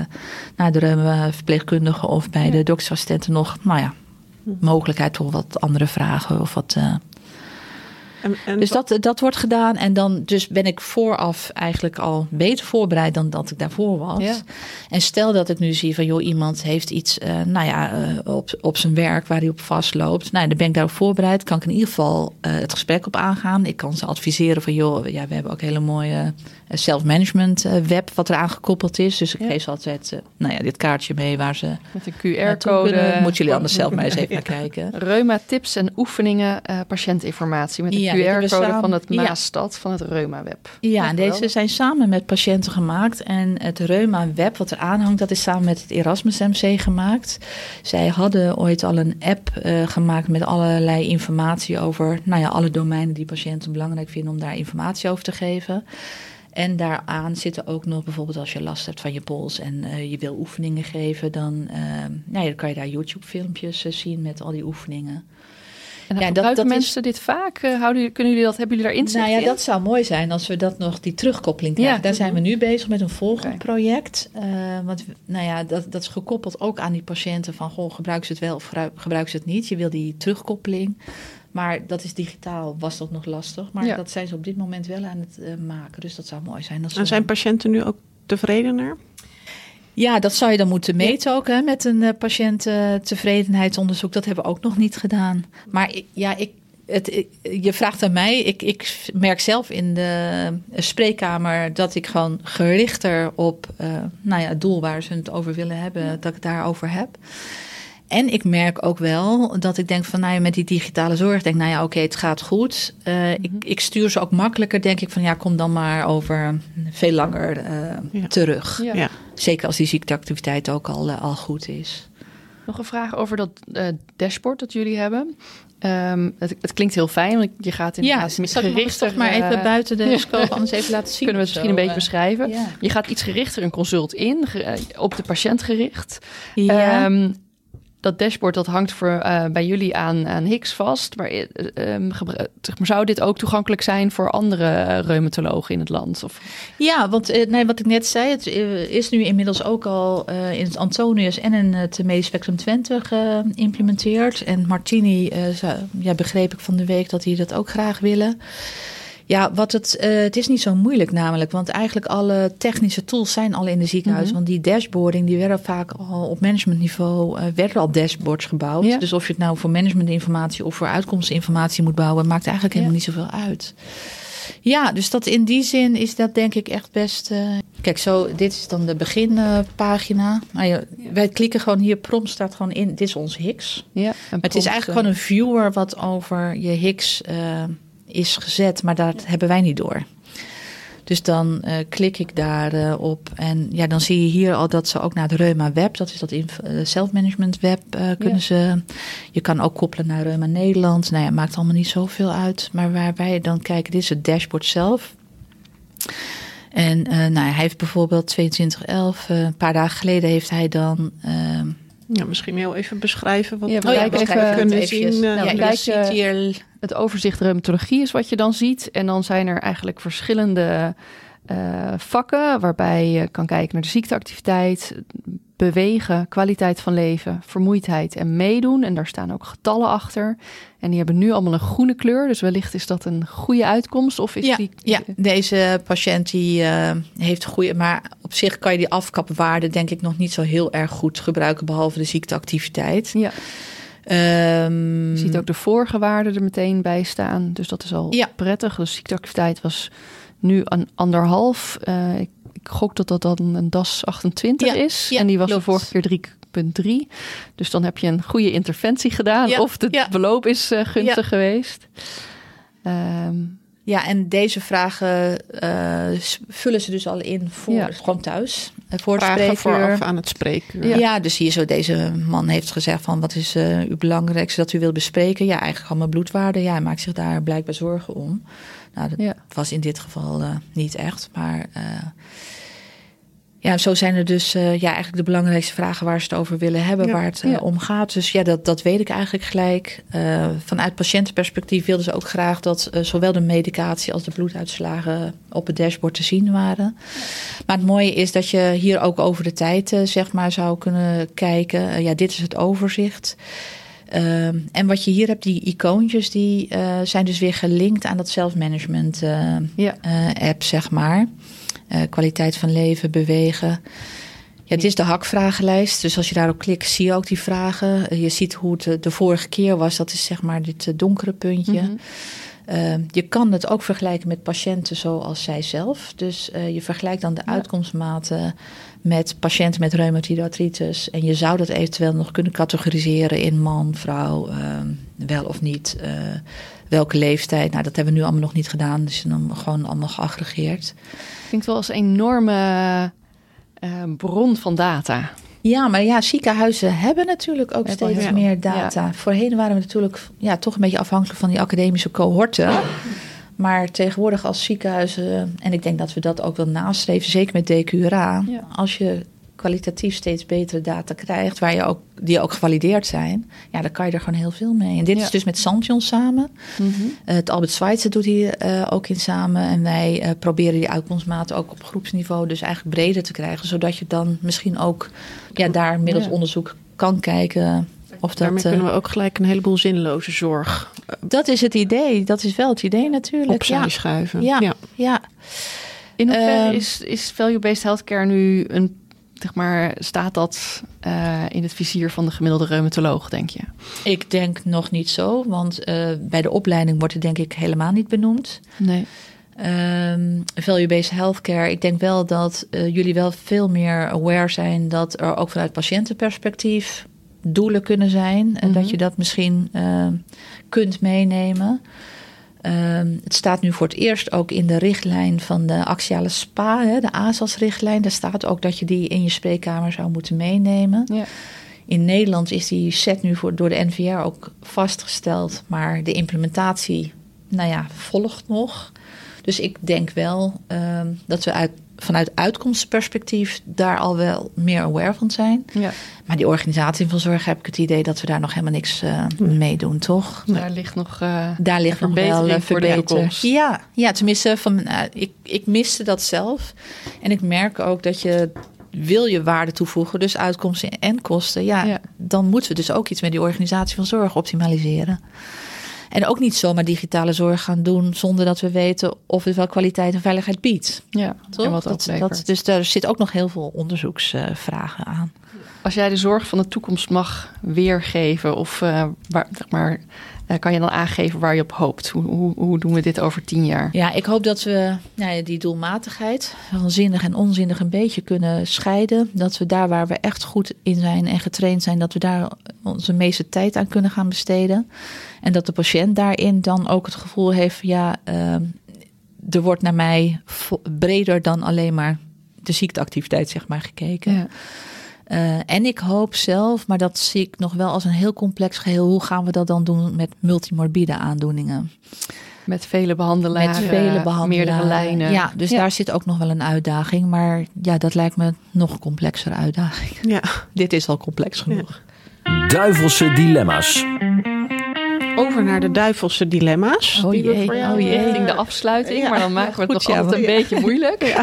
D: nou, de verpleegkundigen of bij
C: Ja.
D: de doktersassistenten nog, nou ja, mogelijkheid tot wat andere vragen of wat. Uh,
B: En, en
D: dus dat, dat wordt gedaan. En dan dus ben ik vooraf eigenlijk al beter voorbereid dan dat ik daarvoor was.
C: Ja.
D: En stel dat ik nu zie van joh, iemand heeft iets uh, nou ja, uh, op, op zijn werk waar hij op vastloopt. Nou, dan ben ik daarop voorbereid. Kan ik in ieder geval uh, het gesprek op aangaan. Ik kan ze adviseren van joh, ja, we hebben ook hele mooie self-management web wat eraan gekoppeld is. Dus ik ja. geef ze altijd nou ja, dit kaartje mee waar ze
C: met een QR-code.
D: Moeten jullie anders zelf maar eens even naar kijken.
C: Reuma tips en oefeningen, patiëntinformatie met een
D: ja,
C: QR-code
D: samen,
C: van het Maastad van het Reuma Web.
D: Ja, en deze zijn samen met patiënten gemaakt. En het Reuma Web wat er aanhangt, dat is samen met het Erasmus MC gemaakt. Zij hadden ooit al een app uh, gemaakt met allerlei informatie over nou ja, alle domeinen die patiënten belangrijk vinden om daar informatie over te geven. En daaraan zitten ook nog bijvoorbeeld als je last hebt van je pols en uh, je wil oefeningen geven, dan, uh, nou ja, dan kan je daar YouTube-filmpjes uh, zien met al die oefeningen.
C: En ja, dat, dat mensen is... dit vaak? Uh, houden, kunnen jullie dat, hebben jullie daar inzicht
D: Nou ja,
C: in?
D: dat zou mooi zijn als we dat nog, die terugkoppeling krijgen. Ja. Daar zijn we nu bezig met een volgend project. Uh, want nou ja, dat, dat is gekoppeld ook aan die patiënten van, goh, gebruiken ze het wel of gebruiken ze het niet? Je wil die terugkoppeling. Maar dat is digitaal, was dat nog lastig. Maar ja. dat zijn ze op dit moment wel aan het uh, maken. Dus dat zou mooi zijn.
B: En zijn patiënten nu ook tevredener?
D: Ja, dat zou je dan moeten meten ook hè, met een uh, patiënttevredenheidsonderzoek. Dat hebben we ook nog niet gedaan. Maar ik, ja, ik, het, ik, je vraagt aan mij. Ik, ik merk zelf in de spreekkamer dat ik gewoon gerichter op uh, nou ja, het doel waar ze het over willen hebben, ja. dat ik het daarover heb. En ik merk ook wel dat ik denk van, nou ja, met die digitale zorg, denk nou ja, oké, okay, het gaat goed. Uh, mm -hmm. ik, ik, stuur ze ook makkelijker, denk ik van, ja, kom dan maar over veel langer uh, ja. terug.
C: Ja.
D: Ja. Zeker als die ziekteactiviteit ook al, uh, al goed is.
C: Nog een vraag over dat dashboard dat jullie hebben. Um, het, het, klinkt heel fijn, want je gaat inderdaad
D: ja, gerichter... maar even buiten de scope anders even laten zien.
C: Kunnen we het misschien een beetje beschrijven. Je gaat iets gerichter een consult in, op de patiënt gericht.
D: Ja.
C: Um, dat dashboard dat hangt voor, uh, bij jullie aan, aan Hicks vast. Maar, uh, um, maar zou dit ook toegankelijk zijn voor andere uh, reumatologen in het land? Of?
D: Ja, want eh, nee, wat ik net zei, het is nu inmiddels ook al in het Antonius en in het Medisch Spectrum Twente geïmplementeerd. En Martini, ja, begreep ik van de week dat die dat ook graag willen. Ja, wat het, uh, het is niet zo moeilijk namelijk, want eigenlijk alle technische tools zijn al in de ziekenhuis. Mm -hmm. Want die dashboarding, die werden vaak al op managementniveau, uh, werden al dashboards gebouwd. Ja. Dus of je het nou voor managementinformatie of voor uitkomstinformatie moet bouwen, maakt eigenlijk helemaal ja. niet zoveel uit. Ja, dus dat in die zin is dat denk ik echt best. Uh... Kijk, zo, dit is dan de beginpagina. Nou wij klikken gewoon hier, prompt staat gewoon in. Dit is ons Hicks.
C: Ja,
D: het is eigenlijk gewoon een viewer wat over je Hicks is gezet, maar dat hebben wij niet door. Dus dan uh, klik ik daarop uh, op en ja, dan zie je hier al dat ze ook naar de Reuma Web, dat is dat self-management web, uh, kunnen ja. ze. Je kan ook koppelen naar Reuma Nederland. Nou ja, maakt allemaal niet zoveel uit. Maar waar wij dan kijken, dit is het dashboard zelf. En nou, hij heeft bijvoorbeeld 2211, een paar dagen geleden heeft hij dan ehm,
B: ja, misschien heel even beschrijven wat
C: ja,
B: we even, even kunnen zien.
C: Nou, ja, ziet hier het overzicht reumatologie is wat je dan ziet. En dan zijn er eigenlijk verschillende uh, vakken waarbij je kan kijken naar de ziekteactiviteit, bewegen, kwaliteit van leven, vermoeidheid en meedoen. En daar staan ook getallen achter. En die hebben nu allemaal een groene kleur. Dus wellicht is dat een goede uitkomst. Of is
D: ja,
C: die...
D: ja, deze patiënt die uh, heeft goede. Maar op zich kan je die afkapwaarde denk ik nog niet zo heel erg goed gebruiken. Behalve de ziekteactiviteit.
C: Ja. Um, je ziet ook de vorige waarden er meteen bij staan. Dus dat is al ja. prettig. De ziekteactiviteit was nu een anderhalf. Uh, ik ik gok dat dat dan een DAS 28 is. en die was de vorige keer 3,3. Dus dan heb je een goede interventie gedaan. Of het beloop is uh, gunstig geweest.
D: Um, ja, en deze vragen uh, vullen ze dus al in voor ja. gewoon thuis.
B: Uh, voor vragen vooraf aan het spreken.
D: Ja. ja. dus hier zo deze man heeft gezegd van wat is uh, uw belangrijkste dat u wilt bespreken? Ja, eigenlijk allemaal bloedwaarden. Ja, hij maakt zich daar blijkbaar zorgen om. Nou, dat was in dit geval niet echt, maar ja, zo zijn er dus uh, ja, eigenlijk de belangrijkste vragen waar ze het over willen hebben, waar het uh, om gaat. Dus ja, dat, dat weet ik eigenlijk gelijk. Uh, vanuit patiëntenperspectief wilden ze ook graag dat zowel de medicatie als de bloeduitslagen op het dashboard te zien waren. Maar het mooie is dat je hier ook over de tijd zeg maar zou kunnen kijken. ja, dit is het overzicht. En wat je hier hebt, die icoontjes, die zijn dus weer gelinkt aan dat self-management ja. app, zeg maar. Uh, kwaliteit van leven, bewegen. Ja, het is de hakvragenlijst. Dus als je daarop klikt, zie je ook die vragen. Eh, je ziet hoe het eh, de vorige keer was. Dat is zeg maar dit donkere puntje. Mm je kan het ook vergelijken met patiënten zoals zij zelf. Dus uh, je vergelijkt dan de ja. uitkomstmaten met patiënten met reumatoïde artritis. En je zou dat eventueel nog kunnen categoriseren in man, vrouw, uh, wel of niet. Welke leeftijd. Nou, dat hebben we nu allemaal nog niet gedaan. Dus dan gewoon allemaal geaggregeerd.
C: Klinkt wel als een enorme uh, bron van data.
D: Ja, maar ja, ziekenhuizen hebben natuurlijk ook steeds meer data. Ja. Voorheen waren we natuurlijk ja, toch een beetje afhankelijk van die academische cohorten. Maar tegenwoordig als ziekenhuizen, en ik denk dat we dat ook wel nastreven, zeker met DQRA, ja. als je kwalitatief steeds betere data krijgt, waar je ook, die ook gevalideerd zijn, ja, dan kan je er gewoon heel veel mee. En dit is dus met Sampion samen. Mm -hmm. uh, het Albert Schweitzer doet hier uh, ook in samen. En wij uh, proberen die uitkomstmaten ook op groepsniveau dus eigenlijk breder te krijgen, zodat je dan misschien ook ja, daar middels ja. onderzoek kan kijken. Of dat,
B: Daarmee kunnen we ook gelijk een heleboel zinloze zorg.
D: Dat is het idee. Dat is wel het idee natuurlijk.
B: Opzij ja. schuiven.
D: Ja, ja. ja.
C: In hoeverre um, is, is value-based healthcare nu een zeg maar, staat dat uh, in het vizier van de gemiddelde reumatoloog, denk je?
D: Ik denk nog niet zo, want uh, bij de opleiding wordt het denk ik helemaal niet benoemd.
C: Nee.
D: Um, Value-based healthcare, ik denk wel dat uh, jullie wel veel meer aware zijn dat er ook vanuit patiëntenperspectief doelen kunnen zijn. En mm -hmm. dat je dat misschien kunt meenemen. Um, het staat nu voor het eerst ook in de richtlijn van de axiale SPA, hè, de ASAS-richtlijn. Daar staat ook dat je die in je spreekkamer zou moeten meenemen. Ja. In Nederland is die set nu voor, door de NVR ook vastgesteld, maar de implementatie, nou ja, volgt nog. Dus ik denk wel um, dat we uit vanuit uitkomstperspectief daar al wel meer aware van zijn. Ja. Maar die organisatie van zorg heb ik het idee dat we daar nog helemaal niks uh, mee doen, toch?
C: Daar ligt nog, uh,
D: daar ligt nog wel uh, verbetering. Ja, ja, tenminste, van, ik, ik miste dat zelf. En ik merk ook dat je wil je waarde toevoegen, dus uitkomsten en kosten, ja, ja, dan moeten we dus ook iets met die organisatie van zorg optimaliseren. En ook niet zomaar digitale zorg gaan doen zonder dat we weten of het wel kwaliteit en veiligheid biedt.
C: Ja,
D: toch?
C: En wat
D: dat, dat, dus daar zit ook nog heel veel onderzoeksvragen aan.
C: Als jij de zorg van de toekomst mag weergeven, of uh, waar, zeg maar, uh, kan je dan aangeven waar je op hoopt? Hoe, hoe, hoe, doen we dit over tien jaar?
D: Ja, ik hoop dat we nou die doelmatigheid van zinnig en onzinnig een beetje kunnen scheiden. Dat we daar waar we echt goed in zijn en getraind zijn, dat we daar onze meeste tijd aan kunnen gaan besteden. En dat de patiënt daarin dan ook het gevoel heeft, ja, uh, er wordt naar mij breder dan alleen maar de ziekteactiviteit, zeg maar, gekeken. Ja. Uh, en ik hoop zelf, maar dat zie ik nog wel als een heel complex geheel. Hoe gaan we dat dan doen met multimorbide aandoeningen?
C: Met vele behandelaren,
D: met vele behandelaren.
C: meerdere lijnen.
D: Ja, dus daar zit ook nog wel een uitdaging. Maar ja, dat lijkt me nog complexere uitdaging.
B: Ja.
D: Dit is al complex genoeg.
A: Duivelse dilemma's.
B: Over naar de duivelse dilemma's.
D: Oh jee, oh jee.
B: eh,
C: Richting de afsluiting,
B: ja.
C: maar dan maken we het
D: Goed,
C: nog
D: ja,
C: altijd een beetje moeilijk.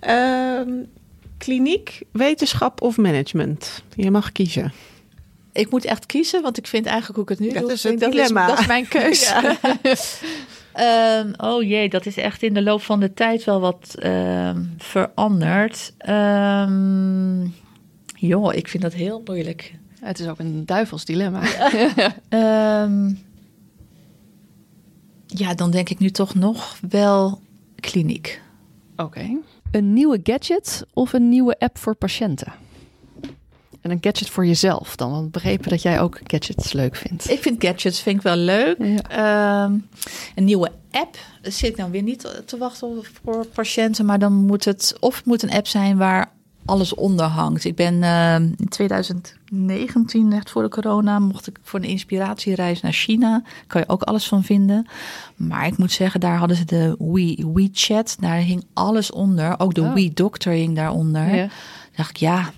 B: Ehm, kliniek, wetenschap of management? Je mag kiezen.
D: Ik moet echt kiezen, want ik vind eigenlijk hoe ik het nu
B: Ja,
D: doe,
B: dat is
D: dat, is,
B: dilemma.
D: dat is mijn keus.
B: Ja.
D: Ehm, oh jee, dat is echt in de loop van de tijd wel wat ehm, veranderd. Ehm joh, ik vind dat heel moeilijk.
C: Het is ook een duivels dilemma.
D: Ehm, ja, dan denk ik nu toch nog wel kliniek.
C: Oké. Een nieuwe gadget of een nieuwe app voor patiënten? En een gadget voor jezelf dan? Want begrepen dat jij ook gadgets leuk vindt.
D: Ik vind gadgets vind ik wel leuk.
C: Ja.
D: Ehm, een nieuwe app zit ik dan weer niet te wachten voor patiënten, maar dan moet het of moet een app zijn waar alles onder hangt. Ik ben ehm, in 2019, echt voor de corona, mocht ik voor een inspiratiereis naar China. Kan je ook alles van vinden. Maar ik moet zeggen, daar hadden ze de We, WeChat. Daar hing alles onder. Ook de
C: Oh.
D: We Doctor hing daaronder.
C: Ja.
D: dacht ik, ja,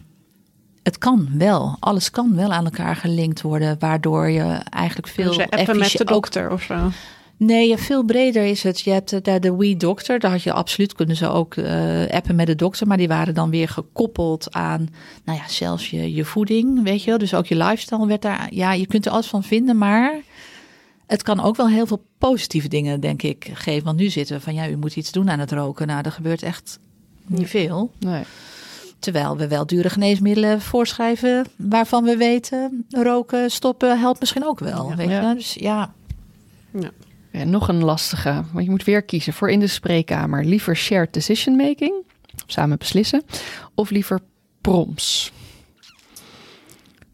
D: het kan wel. Alles kan wel aan elkaar gelinkt worden, waardoor je eigenlijk veel
B: appen met de dokter of zo.
D: Nee, veel breder is het. Je hebt eh, daar de We Doctor. Daar had je absoluut kunnen ze ook eh, appen met de dokter. Maar die waren dan weer gekoppeld aan, nou ja, zelfs je, je voeding, weet je wel. Dus ook je lifestyle werd daar. Ja, je kunt er alles van vinden, maar het kan ook wel heel veel positieve dingen, denk ik, geven. Want nu zitten we van, ja, u moet iets doen aan het roken. Nou, er gebeurt echt niet veel.
C: Nee.
D: Terwijl we wel dure geneesmiddelen voorschrijven waarvan we weten, roken, stoppen helpt misschien ook wel.
B: Ja.
D: Weet
C: Ja.
D: je? Dus ja,
C: Ja, nog een lastige, want je moet weer kiezen voor in de spreekkamer. Liever shared decision making, samen beslissen, of liever proms.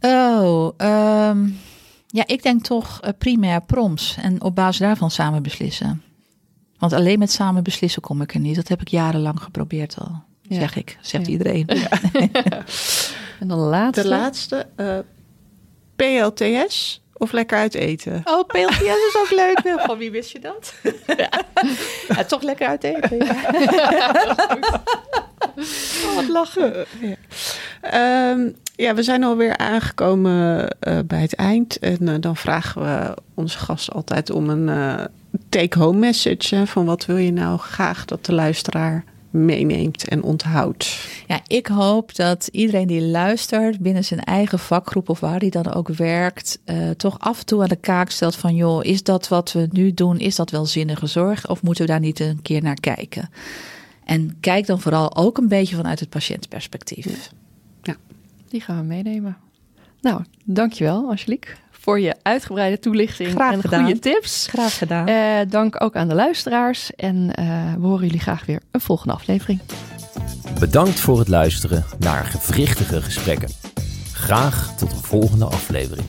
D: Oh, ehm, ja, ik denk toch eh, primair proms en op basis daarvan samen beslissen. Want alleen met samen beslissen kom ik er niet. Dat heb ik jarenlang geprobeerd al,
C: Ja.
D: zeg ik, zegt
C: Ja.
D: iedereen.
C: En dan de laatste.
B: De laatste, eh, PLTS of lekker uit eten?
D: Oh, PLTS is ook leuk. Van wie wist je dat? ja. toch lekker uit eten. Ja. oh, wat lachen.
B: Ehm, ja, we zijn alweer aangekomen eh, bij het eind. En eh, dan vragen we onze gast altijd om een eh, take-home message. Hè, van wat wil je nou graag dat de luisteraar meeneemt en onthoudt.
D: Ja, ik hoop dat iedereen die luistert binnen zijn eigen vakgroep of waar hij dan ook werkt, eh, toch af en toe aan de kaak stelt van joh, is dat wat we nu doen, is dat wel zinnige zorg of moeten we daar niet een keer naar kijken? En kijk dan vooral ook een beetje vanuit het patiëntperspectief.
C: Die gaan we meenemen. Nou, dankjewel Angelique voor je uitgebreide toelichting
D: Graag
C: en
D: gedaan.
C: goede tips.
D: Graag gedaan.
C: Eh, dank ook aan de luisteraars en eh, we horen jullie graag weer een volgende aflevering.
A: Bedankt voor het luisteren naar gewrichtige gesprekken. Graag tot een volgende aflevering.